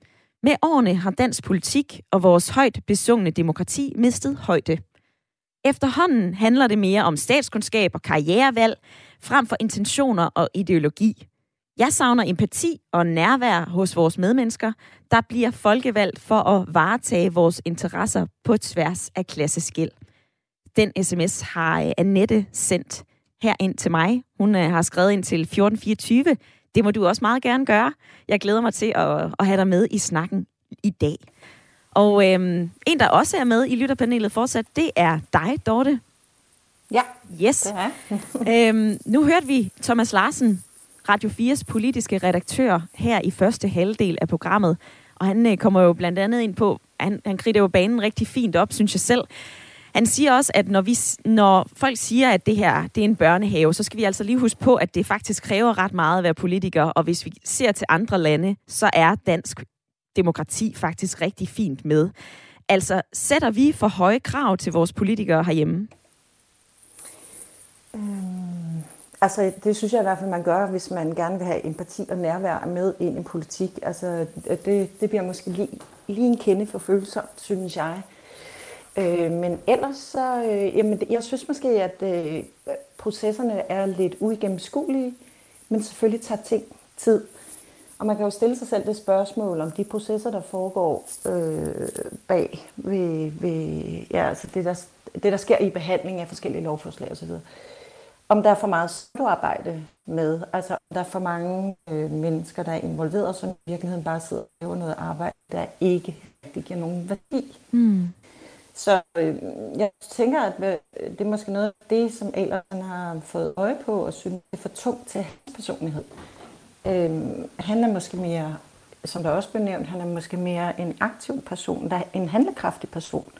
Med årene har dansk politik og vores højt besungne demokrati mistet højde. Efterhånden handler det mere om statskundskab og karrierevalg, frem for intentioner og ideologi. Jeg savner empati og nærvær hos vores medmennesker, der bliver folkevalgt for at varetage vores interesser på tværs af klasseskil. Den sms har øh, Annette sendt her ind til mig. Hun øh, har skrevet ind til 1424. Det må du også meget gerne gøre. Jeg glæder mig til at, at have dig med i snakken i dag. Og øhm, en, der også er med i lytterpanelet fortsat, det er dig, Dorte. Ja, yes. det er øhm, Nu hørte vi Thomas Larsen, Radio 4's politiske redaktør, her i første halvdel af programmet. Og han øh, kommer jo blandt andet ind på, han, han kriger jo banen rigtig fint op, synes jeg selv. Han siger også, at når, vi, når folk siger, at det her det er en børnehave, så skal vi altså lige huske på, at det faktisk kræver ret meget at være politiker. Og hvis vi ser til andre lande, så er dansk demokrati faktisk rigtig fint med. Altså, sætter vi for høje krav til vores politikere herhjemme? Mm. altså, det synes jeg i hvert fald, man gør, hvis man gerne vil have empati og nærvær med ind i politik. Altså, det, det bliver måske lige, lige en kende for følsomt, synes jeg. Øh, men ellers så, øh, jamen, jeg synes måske, at øh, processerne er lidt uigennemskuelige, men selvfølgelig tager ting tid. Og man kan jo stille sig selv det spørgsmål, om de processer, der foregår øh, bag ved, ved ja, altså det, der, det, der sker i behandling af forskellige lovforslag osv., om der er for meget arbejde med, altså om der er for mange øh, mennesker, der er involveret, som i virkeligheden bare sidder og laver noget arbejde, der ikke det giver nogen værdi. Mm. Så øh, jeg tænker, at øh, det er måske noget af det, som Aleren har fået øje på, og synes, det er for tungt til hans personlighed. Øh, han er måske mere, som der også blev nævnt, han er måske mere en aktiv person, der er en handlekraftig person.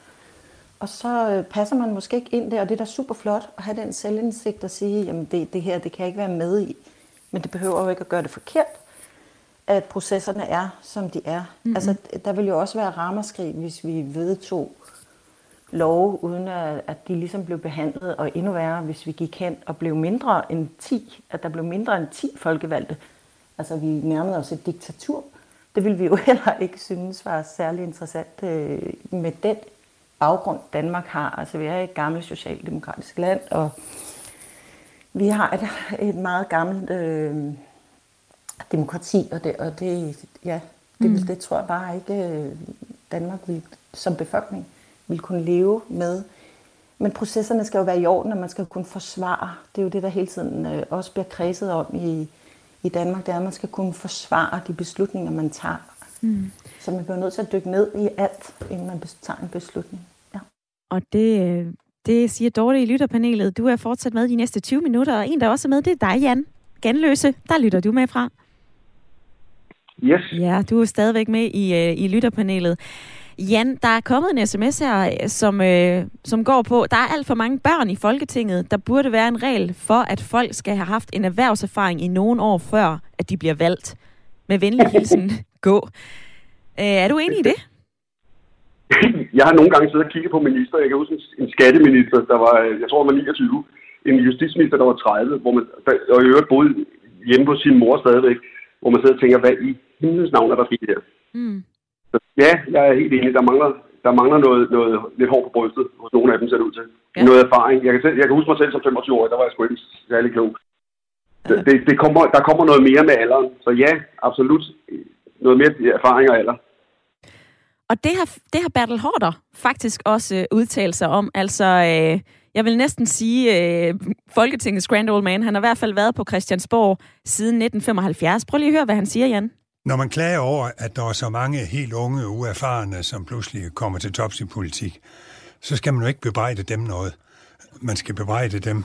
Og så øh, passer man måske ikke ind der, og det er da super flot at have den selvindsigt og sige, jamen det, det her, det kan jeg ikke være med i. Men det behøver jo ikke at gøre det forkert, at processerne er, som de er. Mm-hmm. Altså, der vil jo også være ramaskrig, hvis vi vedtog love, uden at, at de ligesom blev behandlet, og endnu værre, hvis vi gik hen og blev mindre end 10, at der blev mindre end 10 folkevalgte. Altså, vi nærmede os et diktatur. Det ville vi jo heller ikke synes var særlig interessant øh, med den baggrund, Danmark har. Altså, vi er et gammelt socialdemokratisk land, og vi har et, et meget gammelt øh, demokrati, og det, og det, ja, det, mm. det tror jeg bare ikke, øh, Danmark vil, som befolkning vil kunne leve med. Men processerne skal jo være i orden, og man skal kunne forsvare. Det er jo det, der hele tiden øh, også bliver kredset om i, i Danmark, det er, at man skal kunne forsvare de beslutninger, man tager. Mm. Så man bliver nødt til at dykke ned i alt, inden man tager en beslutning. Ja. Og det, øh, det siger Dorte i lytterpanelet. Du er fortsat med de næste 20 minutter, og en, der også er med, det er dig, Jan. Ganløse, der lytter du med fra. Yes. Ja, du er stadigvæk med i, øh, i lytterpanelet. Jan, der er kommet en sms her, som, øh, som går på, der er alt for mange børn i Folketinget. Der burde være en regel for, at folk skal have haft en erhvervserfaring i nogle år før, at de bliver valgt. Med venlig hilsen, gå. Øh, er du enig i det? Jeg har nogle gange siddet og kigget på minister. Jeg kan huske en skatteminister, der var, jeg tror, han var 29. En justitsminister, der var 30, hvor man, der, og i øvrigt boede hjemme på sin mor stadigvæk, hvor man sidder og tænker, hvad i himlens navn er der sket her? Mm. Så ja, jeg er helt enig. Der mangler, der mangler noget, noget lidt hårdt på brystet hos nogle af dem, ser det ud til. Ja. Noget erfaring. Jeg kan, selv, jeg kan huske mig selv som 25 år, der var jeg sgu ikke særlig klog. Ja. Det, det kommer, der kommer noget mere med alderen. Så ja, absolut. Noget mere erfaring og alder. Og det har, det har Bertel Hårder faktisk også øh, udtalt sig om. Altså, øh, jeg vil næsten sige, øh, Folketingets Grand Old Man, han har i hvert fald været på Christiansborg siden 1975. Prøv lige at høre, hvad han siger, Jan. Når man klager over, at der er så mange helt unge, uerfarne, som pludselig kommer til tops i politik, så skal man jo ikke bebrejde dem noget. Man skal bebrejde dem,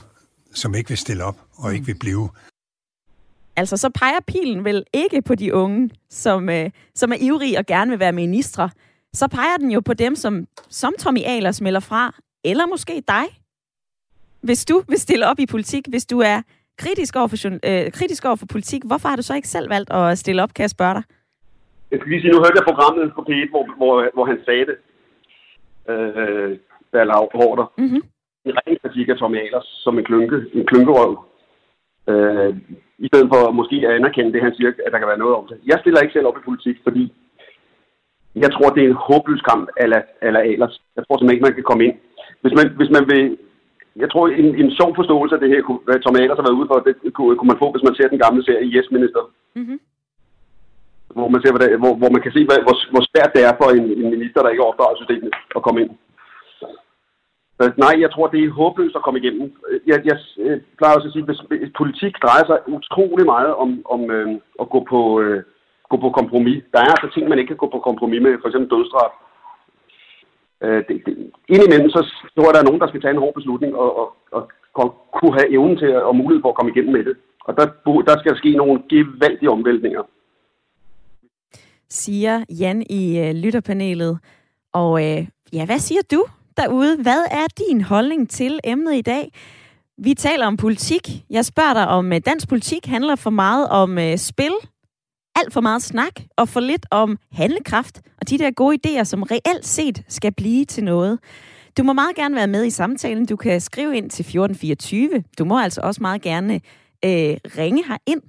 som ikke vil stille op og ikke vil blive. Altså, så peger pilen vel ikke på de unge, som, øh, som er ivrige og gerne vil være ministre. Så peger den jo på dem, som, som Tommy Ahlers melder fra, eller måske dig. Hvis du vil stille op i politik, hvis du er kritisk over, for, øh, kritisk over for politik. Hvorfor har du så ikke selv valgt at stille op, kan jeg spørge dig? Jeg skal lige sige, nu hørte jeg programmet på P1, hvor, hvor, hvor han sagde det. Øh, der er lav hårder. Mm-hmm. En ren kritik af Tommy Ahlers som en klynke, en klynkerøv. Øh, I stedet for måske at anerkende det, han siger, at der kan være noget om det. Jeg stiller ikke selv op i politik, fordi jeg tror, det er en håbløs kamp ala, ala Ahlers. Jeg tror simpelthen ikke, man kan komme ind. Hvis man, hvis man vil jeg tror, en, en sjov forståelse af det her, hvad Tom Ahlers har været ude for, det kunne, kunne man få, hvis man ser den gamle serie Yes Minister. Mm-hmm. Hvor man, ser, det, hvor, hvor man kan se, hvad, hvor, hvor svært det er for en, en minister, der ikke er opdraget systemet, at komme ind. Så, nej, jeg tror, det er håbløst at komme igennem. Øh, jeg, jeg, jeg plejer også at sige, at politik drejer sig utrolig meget om, om øh, at gå på, øh, gå på kompromis. Der er altså ting, man ikke kan gå på kompromis med, for eksempel dødstraf øh, det, det, indimellem så tror jeg, der er nogen, der skal tage en hård beslutning og, og, og, og kunne have evnen til og mulighed for at komme igennem med det. Og der, der skal ske nogle gevaldige omvæltninger. Siger Jan i øh, lytterpanelet. Og øh, ja, hvad siger du derude? Hvad er din holdning til emnet i dag? Vi taler om politik. Jeg spørger dig, om øh, dansk politik handler for meget om øh, spil, alt for meget snak og for lidt om handlekraft og de der gode idéer, som reelt set skal blive til noget. Du må meget gerne være med i samtalen. Du kan skrive ind til 1424. Du må altså også meget gerne øh, ringe her ind.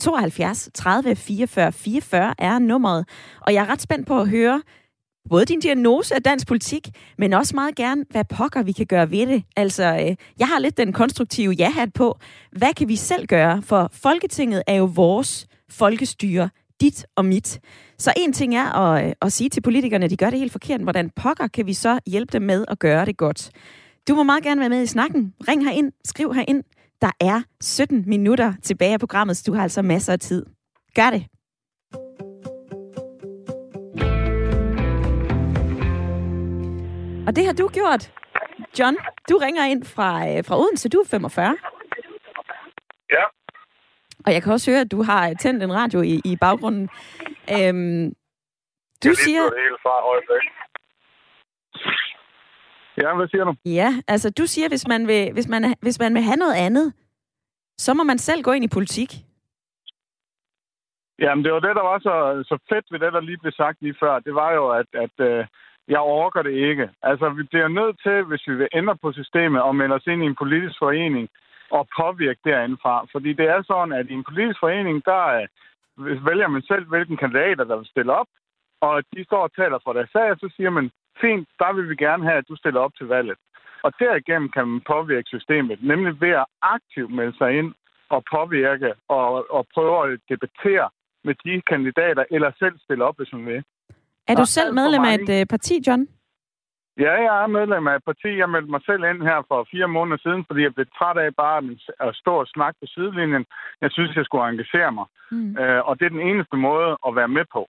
72 30 44 44 er nummeret. Og jeg er ret spændt på at høre, både din diagnose af dansk politik, men også meget gerne, hvad pokker vi kan gøre ved det. Altså, øh, jeg har lidt den konstruktive ja-hat på. Hvad kan vi selv gøre? For Folketinget er jo vores folkestyre, dit og mit. Så en ting er at, øh, at sige til politikerne, at de gør det helt forkert. Hvordan pokker kan vi så hjælpe dem med at gøre det godt? Du må meget gerne være med i snakken. Ring herind, skriv herind. Der er 17 minutter tilbage af programmet, så du har altså masser af tid. Gør det. Og det har du gjort. John, du ringer ind fra, øh, fra Odense. Du er 45. Ja. Og jeg kan også høre, at du har tændt en radio i, i baggrunden. Øhm, du jeg siger... det hele fra øjeblik. Ja, hvad siger du? Ja, altså du siger, hvis man, vil, hvis, man, hvis man vil have noget andet, så må man selv gå ind i politik. Jamen, det var det, der var så, så fedt ved det, der lige blev sagt lige før. Det var jo, at, at øh, jeg overgår det ikke. Altså, vi bliver nødt til, hvis vi vil ændre på systemet og melde os ind i en politisk forening og påvirke derindefra. Fordi det er sådan, at i en politisk forening, der øh, vælger man selv, hvilken kandidater, der vil stille op. Og de står og taler for deres sag, og så siger man, fint, der vil vi gerne have, at du stiller op til valget. Og derigennem kan man påvirke systemet, nemlig ved at aktivt melde sig ind og påvirke og, og prøve at debattere med de kandidater, eller selv stille op, hvis man vil. Er du selv medlem af et øh, parti, John? Ja, jeg er medlem af et parti. Jeg meldte mig selv ind her for fire måneder siden, fordi jeg blev træt af bare at stå og snakke på sidelinjen. Jeg synes, jeg skulle engagere mig. Mm. Øh, og det er den eneste måde at være med på.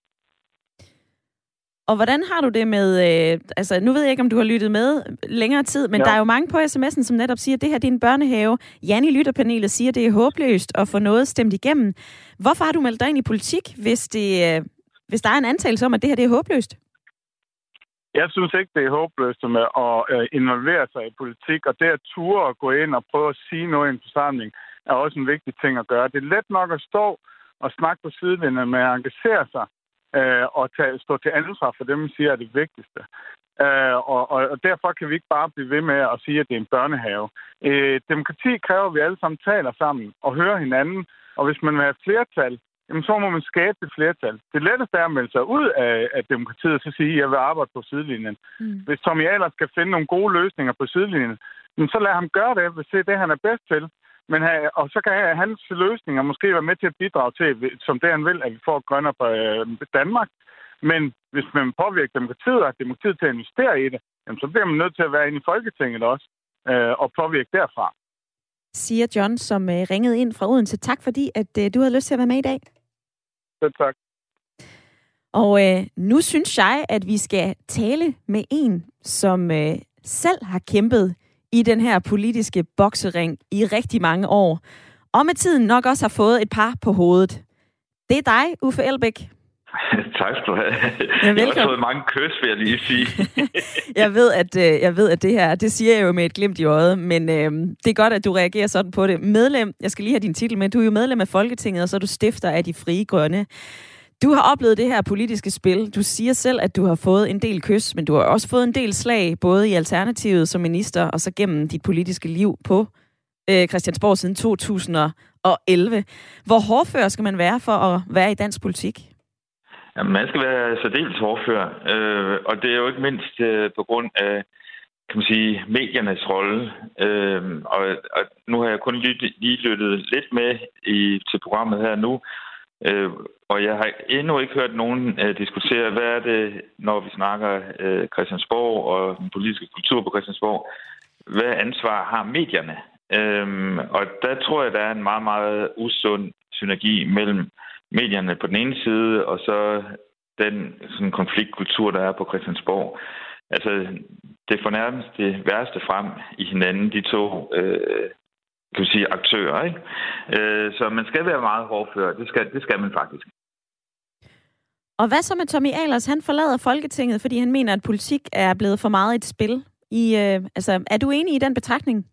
Og hvordan har du det med, øh, altså nu ved jeg ikke, om du har lyttet med længere tid, men ja. der er jo mange på sms'en, som netop siger, at det her er en børnehave. Jan i lytterpanelet siger, at det er håbløst at få noget stemt igennem. Hvorfor har du meldt dig ind i politik, hvis, det, øh, hvis der er en antagelse om, at det her det er håbløst? Jeg synes ikke, det er håbløst med at øh, involvere sig i politik, og det at ture og gå ind og prøve at sige noget i en forsamling, er også en vigtig ting at gøre. Det er let nok at stå og snakke på sidelinjen med at engagere sig, øh, og tage, stå til ansvar for det, man siger er det vigtigste. Øh, og, og, og derfor kan vi ikke bare blive ved med at sige, at det er en børnehave. Øh, demokrati kræver, at vi alle sammen taler sammen og hører hinanden, og hvis man vil have flertal, jamen så må man skabe et flertal. Det letteste er at melde sig ud af, af demokratiet og så sige, at jeg vil arbejde på sidelinjen. Mm. Hvis Tommy Ahlers skal finde nogle gode løsninger på sidelinjen, så lad ham gøre det, hvis det er det, han er bedst til. Men, og så kan hans løsninger måske være med til at bidrage til, som det han vil, at vi får grønnere på øh, Danmark. Men hvis man påvirker demokratiet, og demokratiet til at investere i det, jamen, så bliver man nødt til at være inde i Folketinget også, øh, og påvirke derfra. Siger John, som øh, ringede ind fra Odense. Tak fordi, at øh, du havde lyst til at være med i dag. Selv tak. Og øh, nu synes jeg, at vi skal tale med en, som øh, selv har kæmpet i den her politiske boksering i rigtig mange år, og med tiden nok også har fået et par på hovedet. Det er dig, Uffe Elbæk. tak skal du have. Ja, jeg har fået mange kys, vil jeg lige sige. jeg, ved, at, øh, jeg ved, at det her, det siger jeg jo med et glimt i øjet, men øh, det er godt, at du reagerer sådan på det. Medlem, jeg skal lige have din titel med, du er jo medlem af Folketinget, og så er du stifter af De Frie Grønne. Du har oplevet det her politiske spil. Du siger selv, at du har fået en del kys, men du har også fået en del slag, både i Alternativet som minister, og så gennem dit politiske liv på øh, Christiansborg siden 2011. Hvor hårdfør skal man være for at være i dansk politik? Jamen, man skal være særdeles hårdfør, øh, og det er jo ikke mindst øh, på grund af kan man sige, mediernes rolle. Øh, og, og nu har jeg kun lyt, lige lyttet lidt med i, til programmet her nu, Øh, og jeg har endnu ikke hørt nogen øh, diskutere, hvad er det, når vi snakker øh, Christiansborg og den politiske kultur på Christiansborg, hvad ansvar har medierne? Øh, og der tror jeg, der er en meget, meget usund synergi mellem medierne på den ene side, og så den sådan, konfliktkultur, der er på Christiansborg. Altså, det får nærmest det værste frem i hinanden, de to øh, kan vi sige, aktører. Ikke? Øh, så man skal være meget hårdfør. Det skal, det skal man faktisk. Og hvad så med Tommy Ahlers? Han forlader Folketinget, fordi han mener, at politik er blevet for meget et spil. I, øh, altså, er du enig i den betragtning?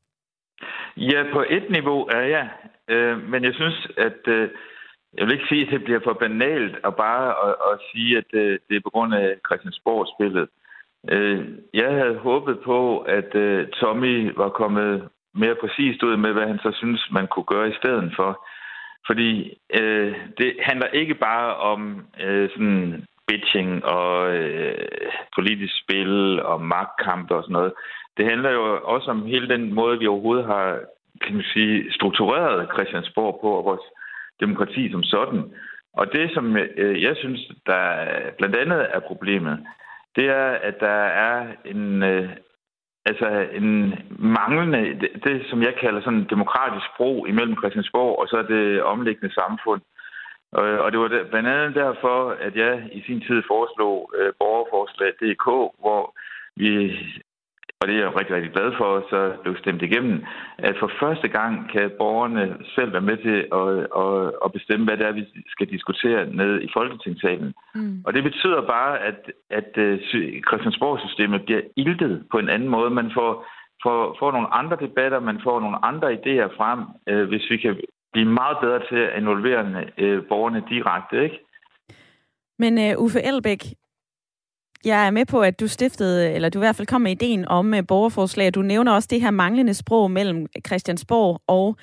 Ja, på et niveau er jeg. Øh, men jeg synes, at øh, jeg vil ikke sige, at det bliver for banalt at bare at, at sige, at det, det er på grund af Christiansborg-spillet. Øh, jeg havde håbet på, at øh, Tommy var kommet mere præcist ud med, hvad han så synes, man kunne gøre i stedet for. Fordi øh, det handler ikke bare om øh, sådan bitching og øh, politisk spil og magtkampe og sådan noget. Det handler jo også om hele den måde, vi overhovedet har kan man sige, struktureret Christiansborg på, og vores demokrati som sådan. Og det, som øh, jeg synes, der blandt andet er problemet, det er, at der er en, øh, altså en manglende, det, det som jeg kalder sådan en demokratisk bro imellem Christiansborg og så det omliggende samfund. Og, det var blandt andet derfor, at jeg i sin tid foreslog øh, borgerforslag.dk, hvor vi og det er jeg rigtig, rigtig glad for, så blev stemt igennem, at for første gang kan borgerne selv være med til at, at, at bestemme, hvad det er, vi skal diskutere ned i Folketingssalen. Mm. Og det betyder bare, at, at øh, Christiansborg-systemet bliver iltet på en anden måde. Man får, får, får nogle andre debatter, man får nogle andre idéer frem, øh, hvis vi kan blive meget bedre til at involvere øh, borgerne direkte, ikke? Men uh, Uffe Elbæk, jeg er med på, at du stiftede, eller du i hvert fald kom med ideen om uh, borgerforslag. Du nævner også det her manglende sprog mellem Christiansborg og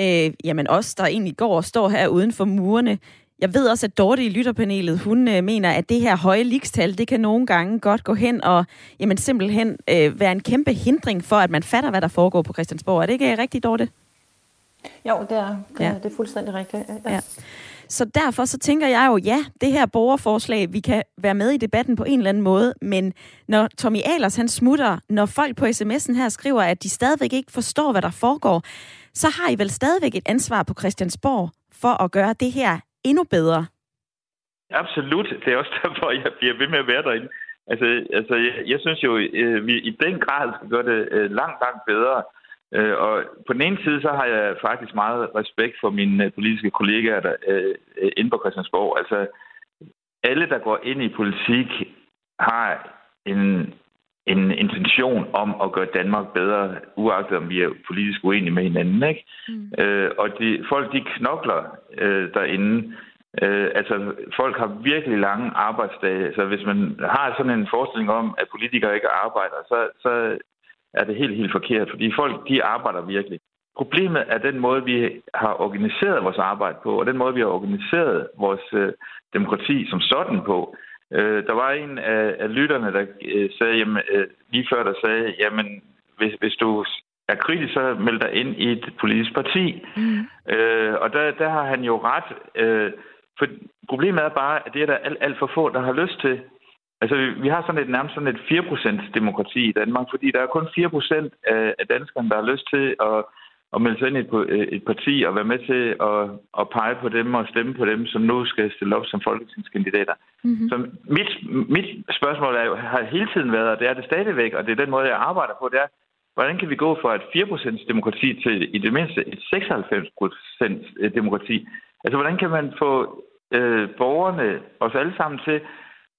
øh, jamen os, der egentlig går og står her uden for murene. Jeg ved også, at Dorte i lytterpanelet, hun øh, mener, at det her høje likstal, det kan nogle gange godt gå hen og jamen, simpelthen øh, være en kæmpe hindring for, at man fatter, hvad der foregår på Christiansborg. Er det ikke rigtigt, Dorte? Jo, det er, det, ja. det er fuldstændig rigtigt. Ja. ja. Så derfor så tænker jeg jo, ja, det her borgerforslag, vi kan være med i debatten på en eller anden måde, men når Tommy Ahlers han smutter, når folk på sms'en her skriver, at de stadigvæk ikke forstår, hvad der foregår, så har I vel stadigvæk et ansvar på Christiansborg for at gøre det her endnu bedre. Absolut. Det er også derfor, jeg bliver ved med at være derinde. Altså, altså jeg, jeg synes jo, øh, vi i den grad skal gøre det øh, langt, langt bedre. Øh, og på den ene side, så har jeg faktisk meget respekt for mine øh, politiske kollegaer der, øh, inde på Christiansborg. Altså, alle, der går ind i politik, har en, en intention om at gøre Danmark bedre, uagtet om vi er politisk uenige med hinanden. Ikke? Mm. Øh, og de, folk, de knokler øh, derinde. Øh, altså, folk har virkelig lange arbejdsdage. Så hvis man har sådan en forestilling om, at politikere ikke arbejder, så, så er det helt, helt forkert, fordi folk, de arbejder virkelig. Problemet er den måde, vi har organiseret vores arbejde på, og den måde, vi har organiseret vores øh, demokrati som sådan på. Øh, der var en af, af lytterne, der øh, sagde, jamen, øh, lige før der sagde, jamen, hvis, hvis du er kritisk, så meld dig ind i et politisk parti. Mm. Øh, og der, der har han jo ret. Øh, for problemet er bare, at det er der alt, alt for få, der har lyst til. Altså, vi har sådan et nærmest sådan et 4% demokrati i Danmark, fordi der er kun 4% af danskerne, der har lyst til at, at melde sig ind i et, et parti og være med til at, at pege på dem og stemme på dem, som nu skal stille op som folketingskandidater. Mm-hmm. Så mit, mit spørgsmål er jo, har hele tiden været, og det er det stadigvæk, og det er den måde, jeg arbejder på, det er, hvordan kan vi gå fra et 4% demokrati til i det mindste et 96% demokrati? Altså, hvordan kan man få øh, borgerne, os alle sammen til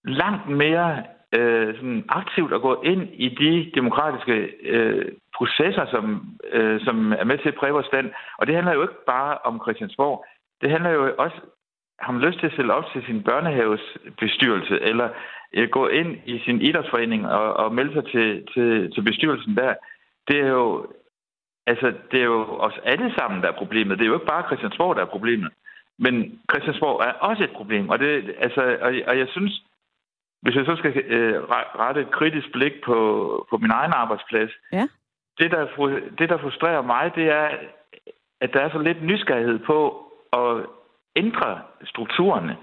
langt mere øh, sådan aktivt at gå ind i de demokratiske øh, processer, som, øh, som er med til at præge vores stand. Og det handler jo ikke bare om Christiansborg. Det handler jo også har man lyst til at stille op til sin børnehaves bestyrelse, eller øh, gå ind i sin idrætsforening og, og melde sig til, til, til bestyrelsen der. Det er jo altså, det er jo os alle sammen, der er problemet. Det er jo ikke bare Christiansborg, der er problemet. Men Christiansborg er også et problem. Og, det, altså, og, og jeg synes, hvis jeg så skal øh, rette et kritisk blik på, på min egen arbejdsplads, ja. det, der, det, der frustrerer mig, det er, at der er så lidt nysgerrighed på at ændre strukturerne.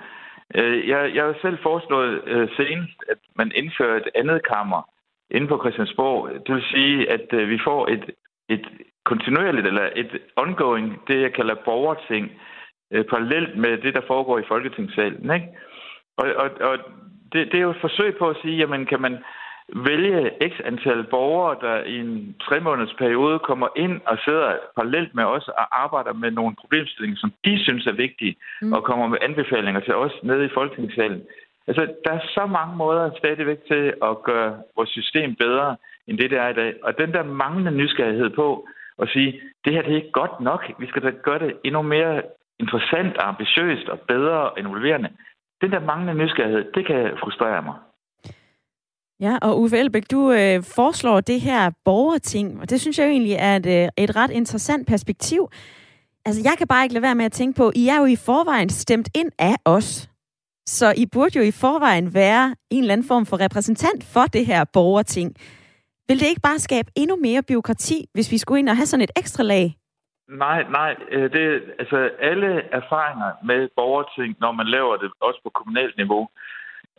Øh, jeg, jeg har selv foreslået øh, senest, at man indfører et andet kammer inde på Christiansborg. Det vil sige, at øh, vi får et, et kontinuerligt eller et ongoing, det jeg kalder borgerting, parallelt med det, der foregår i Folketingssalen. Ikke? Og, og, og det, det er jo et forsøg på at sige, jamen kan man vælge x antal borgere, der i en tre måneders periode kommer ind og sidder parallelt med os og arbejder med nogle problemstillinger, som de synes er vigtige, mm. og kommer med anbefalinger til os nede i Folketingssalen. Altså, der er så mange måder stadigvæk til at gøre vores system bedre, end det, det er i dag. Og den der manglende nysgerrighed på at sige, det her det er ikke godt nok, vi skal da gøre det endnu mere interessant, ambitiøst og bedre og involverende den der manglende nysgerrighed, det kan frustrere mig. Ja, og Uffe Elbæk, du øh, foreslår det her borgerting, og det synes jeg jo egentlig er et, øh, et ret interessant perspektiv. Altså, jeg kan bare ikke lade være med at tænke på, I er jo i forvejen stemt ind af os. Så I burde jo i forvejen være en eller anden form for repræsentant for det her borgerting. Vil det ikke bare skabe endnu mere byråkrati, hvis vi skulle ind og have sådan et ekstra lag? Nej, nej. Øh, det, altså, alle erfaringer med borgerting, når man laver det også på kommunalt niveau,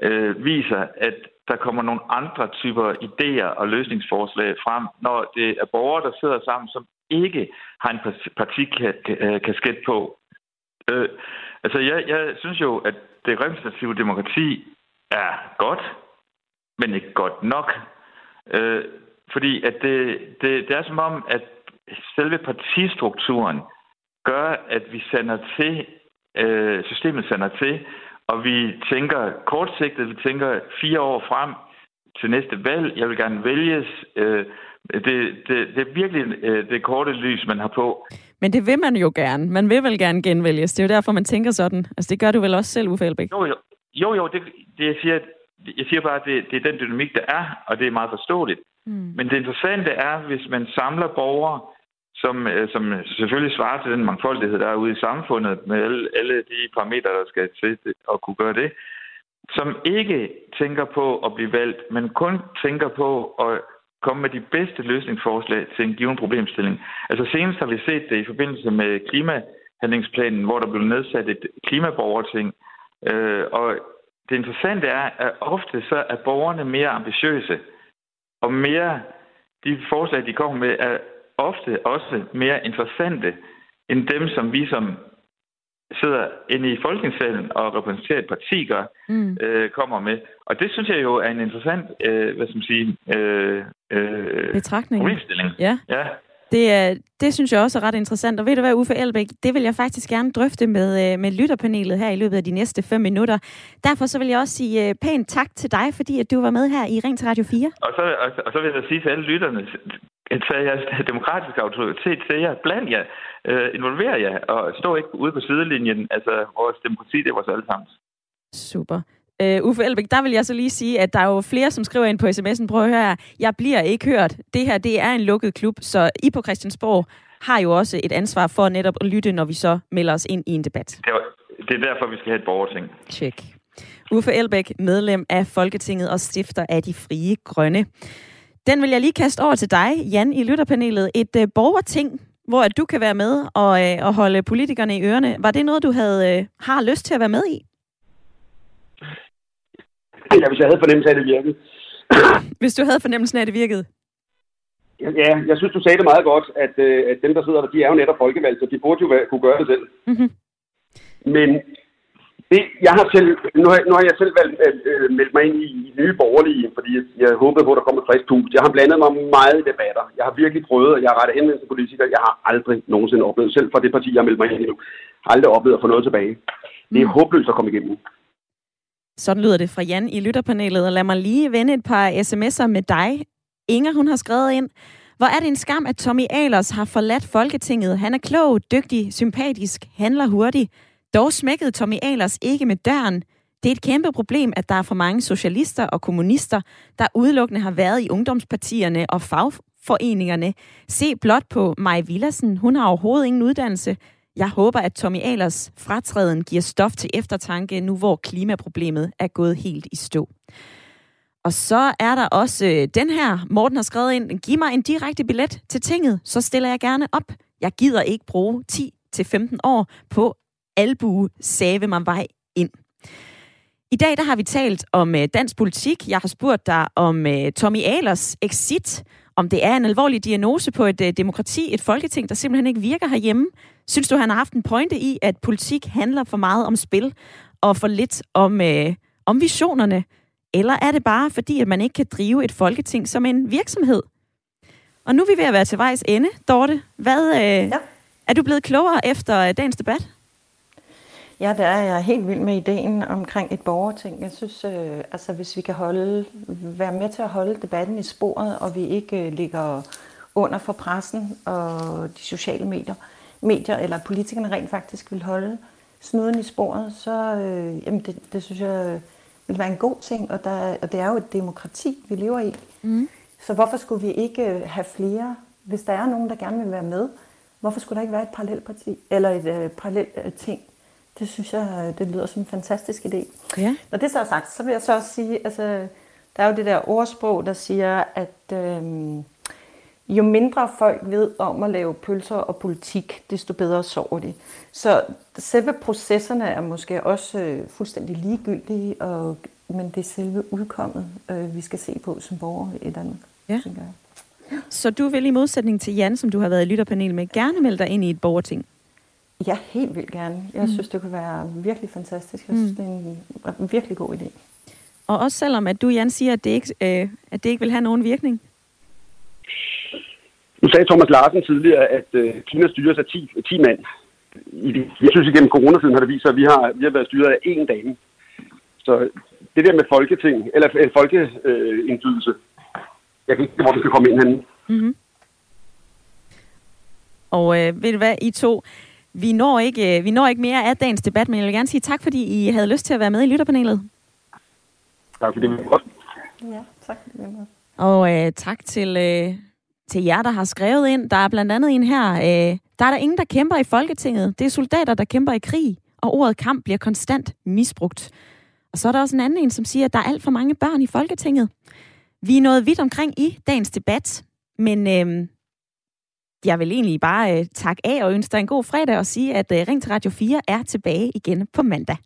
øh, viser, at der kommer nogle andre typer idéer og løsningsforslag frem, når det er borgere, der sidder sammen, som ikke har en partikasket på. Øh, altså, jeg, jeg synes jo, at det repræsentative demokrati er godt, men ikke godt nok. Øh, fordi at det, det, det er som om, at selve partistrukturen gør, at vi sender til, øh, systemet sender til, og vi tænker kortsigtet, vi tænker fire år frem til næste valg. Jeg vil gerne vælges. Øh, det, det, det er virkelig øh, det korte lys, man har på. Men det vil man jo gerne. Man vil vel gerne genvælges. Det er jo derfor, man tænker sådan. Altså, det gør du vel også selv, Uffe Elbæk? Jo, jo. Jo, jo, det, det jeg siger, jeg siger bare, at det, det er den dynamik, der er, og det er meget forståeligt. Mm. Men det interessante er, hvis man samler borgere, som, øh, som selvfølgelig svarer til den mangfoldighed, der er ude i samfundet, med alle, alle de parametre, der skal til at kunne gøre det, som ikke tænker på at blive valgt, men kun tænker på at komme med de bedste løsningsforslag til en given problemstilling. Altså senest har vi set det i forbindelse med klimahandlingsplanen, hvor der blev nedsat et klimaborgerting. Øh, og det interessante er, at ofte så er borgerne mere ambitiøse, og mere de forslag, de kommer med, er ofte også mere interessante end dem, som vi som sidder inde i Folketingssalen og repræsenterer et parti, gør, mm. øh, kommer med. Og det synes jeg jo er en interessant, øh, hvad skal man sige, øh, øh, betragtning. Problemstilling. Ja. ja. Det, det synes jeg også er ret interessant. Og ved du hvad, Uffe Elbæk, det vil jeg faktisk gerne drøfte med, øh, med lytterpanelet her i løbet af de næste fem minutter. Derfor så vil jeg også sige øh, pænt tak til dig, fordi at du var med her i Ring til Radio 4. Og så, og, og så vil jeg sige til alle lytterne, tage jeres demokratiske autoritet til jer, bland jer, øh, involver jer, og stå ikke ude på sidelinjen. Altså, vores demokrati, det er vores allesammen. Super. Uh, Uffe Elbæk, der vil jeg så lige sige, at der er jo flere, som skriver ind på sms'en, prøv at høre, jeg bliver ikke hørt. Det her, det er en lukket klub, så I på Christiansborg har jo også et ansvar for netop at lytte, når vi så melder os ind i en debat. Det er, det er derfor, vi skal have et borgerting. Tjek. Uffe Elbæk, medlem af Folketinget og stifter af De Frie Grønne. Den vil jeg lige kaste over til dig, Jan, i lytterpanelet. Et uh, borgerting, hvor at du kan være med og, uh, og holde politikerne i ørerne. Var det noget, du havde uh, har lyst til at være med i? Ja, hvis jeg havde fornemmelsen af, at det virkede. hvis du havde fornemmelsen af, at det virkede? Ja, jeg synes, du sagde det meget godt, at, at dem, der sidder der, de er jo netop folkevalgte, så de burde jo kunne gøre det selv. Mm-hmm. Men det, jeg har selv, nu, har, nu har jeg selv valgt, øh, meldt mig ind i, i nye borgerlige, fordi jeg håbede på, at der kommer frisk pust. Jeg har blandet mig meget i debatter. Jeg har virkelig prøvet, og jeg har rettet henvendelse til politikere. Jeg har aldrig nogensinde oplevet, selv fra det parti, jeg har meldt mig ind i nu, aldrig oplevet at få noget tilbage. Det er mm. håbløst at komme igennem. Sådan lyder det fra Jan i lytterpanelet, og lad mig lige vende et par sms'er med dig. Inger, hun har skrevet ind, hvor er det en skam, at Tommy Alers har forladt Folketinget. Han er klog, dygtig, sympatisk, handler hurtigt. Dog smækkede Tommy Alers ikke med døren. Det er et kæmpe problem, at der er for mange socialister og kommunister, der udelukkende har været i ungdomspartierne og fagforeningerne. Se blot på Maj Villassen. Hun har overhovedet ingen uddannelse. Jeg håber, at Tommy Alers fratræden giver stof til eftertanke, nu hvor klimaproblemet er gået helt i stå. Og så er der også øh, den her, Morten har skrevet ind, giv mig en direkte billet til tinget, så stiller jeg gerne op. Jeg gider ikke bruge 10-15 år på albue save mig vej ind. I dag der har vi talt om øh, dansk politik. Jeg har spurgt dig om øh, Tommy Alers exit, om det er en alvorlig diagnose på et øh, demokrati, et folketing, der simpelthen ikke virker herhjemme. Synes du, han har haft en pointe i, at politik handler for meget om spil og for lidt om, uh, om visionerne? Eller er det bare fordi, at man ikke kan drive et folketing som en virksomhed? Og nu er vi ved at være til vejs ende. Dorte, hvad, uh, ja. er du blevet klogere efter uh, dagens debat? Ja, der er jeg helt vild med ideen omkring et borgerting. Jeg synes, øh, altså hvis vi kan holde, være med til at holde debatten i sporet, og vi ikke øh, ligger under for pressen og de sociale medier, medier eller politikerne rent faktisk vil holde snuden i sporet, så øh, jamen det, det synes jeg vil være en god ting, og, der, og det er jo et demokrati, vi lever i. Mm. Så hvorfor skulle vi ikke øh, have flere, hvis der er nogen, der gerne vil være med, hvorfor skulle der ikke være et parallelt parti, eller et øh, parallelt øh, ting, Det synes jeg, det lyder som en fantastisk idé. Ja. Når det så er sagt, så vil jeg så også sige, altså, der er jo det der ordsprog, der siger, at øhm, jo mindre folk ved om at lave pølser og politik, desto bedre sover de. Så selve processerne er måske også øh, fuldstændig ligegyldige, og, men det er selve udkommet, øh, vi skal se på som borgere i Danmark, Ja. tænker jeg. Så du vil i modsætning til Jan, som du har været i lytterpanel med, gerne melde dig ind i et borgerting? Ja, helt vildt gerne. Jeg synes, det kunne være virkelig fantastisk. Jeg synes, det er en, en virkelig god idé. Og også selvom, at du, Jan, siger, at det ikke, øh, at det ikke vil have nogen virkning? Nu sagde Thomas Larsen tidligere, at øh, Kina styres af 10, 10 mand. I det, jeg synes, igennem coronatiden har det vist sig, at vi har, vi har været styret af én dame. Så det der med folketing, eller øh, folkeindflydelse, jeg kan ikke se, hvor vi skal komme ind henne. Mm-hmm. Og øh, ved du hvad, I to, vi når, ikke, øh, vi når ikke mere af dagens debat, men jeg vil gerne sige tak, fordi I havde lyst til at være med i lytterpanelet. Tak for det. Godt. Ja, tak. Og øh, tak til, øh, til jer, der har skrevet ind. Der er blandt andet en her. Øh, der er der ingen, der kæmper i Folketinget. Det er soldater, der kæmper i krig. Og ordet kamp bliver konstant misbrugt. Og så er der også en anden en, som siger, at der er alt for mange børn i Folketinget. Vi er nået vidt omkring i dagens debat, men øh, jeg vil egentlig bare øh, takke af og ønske dig en god fredag og sige, at øh, Ring til Radio 4 er tilbage igen på mandag.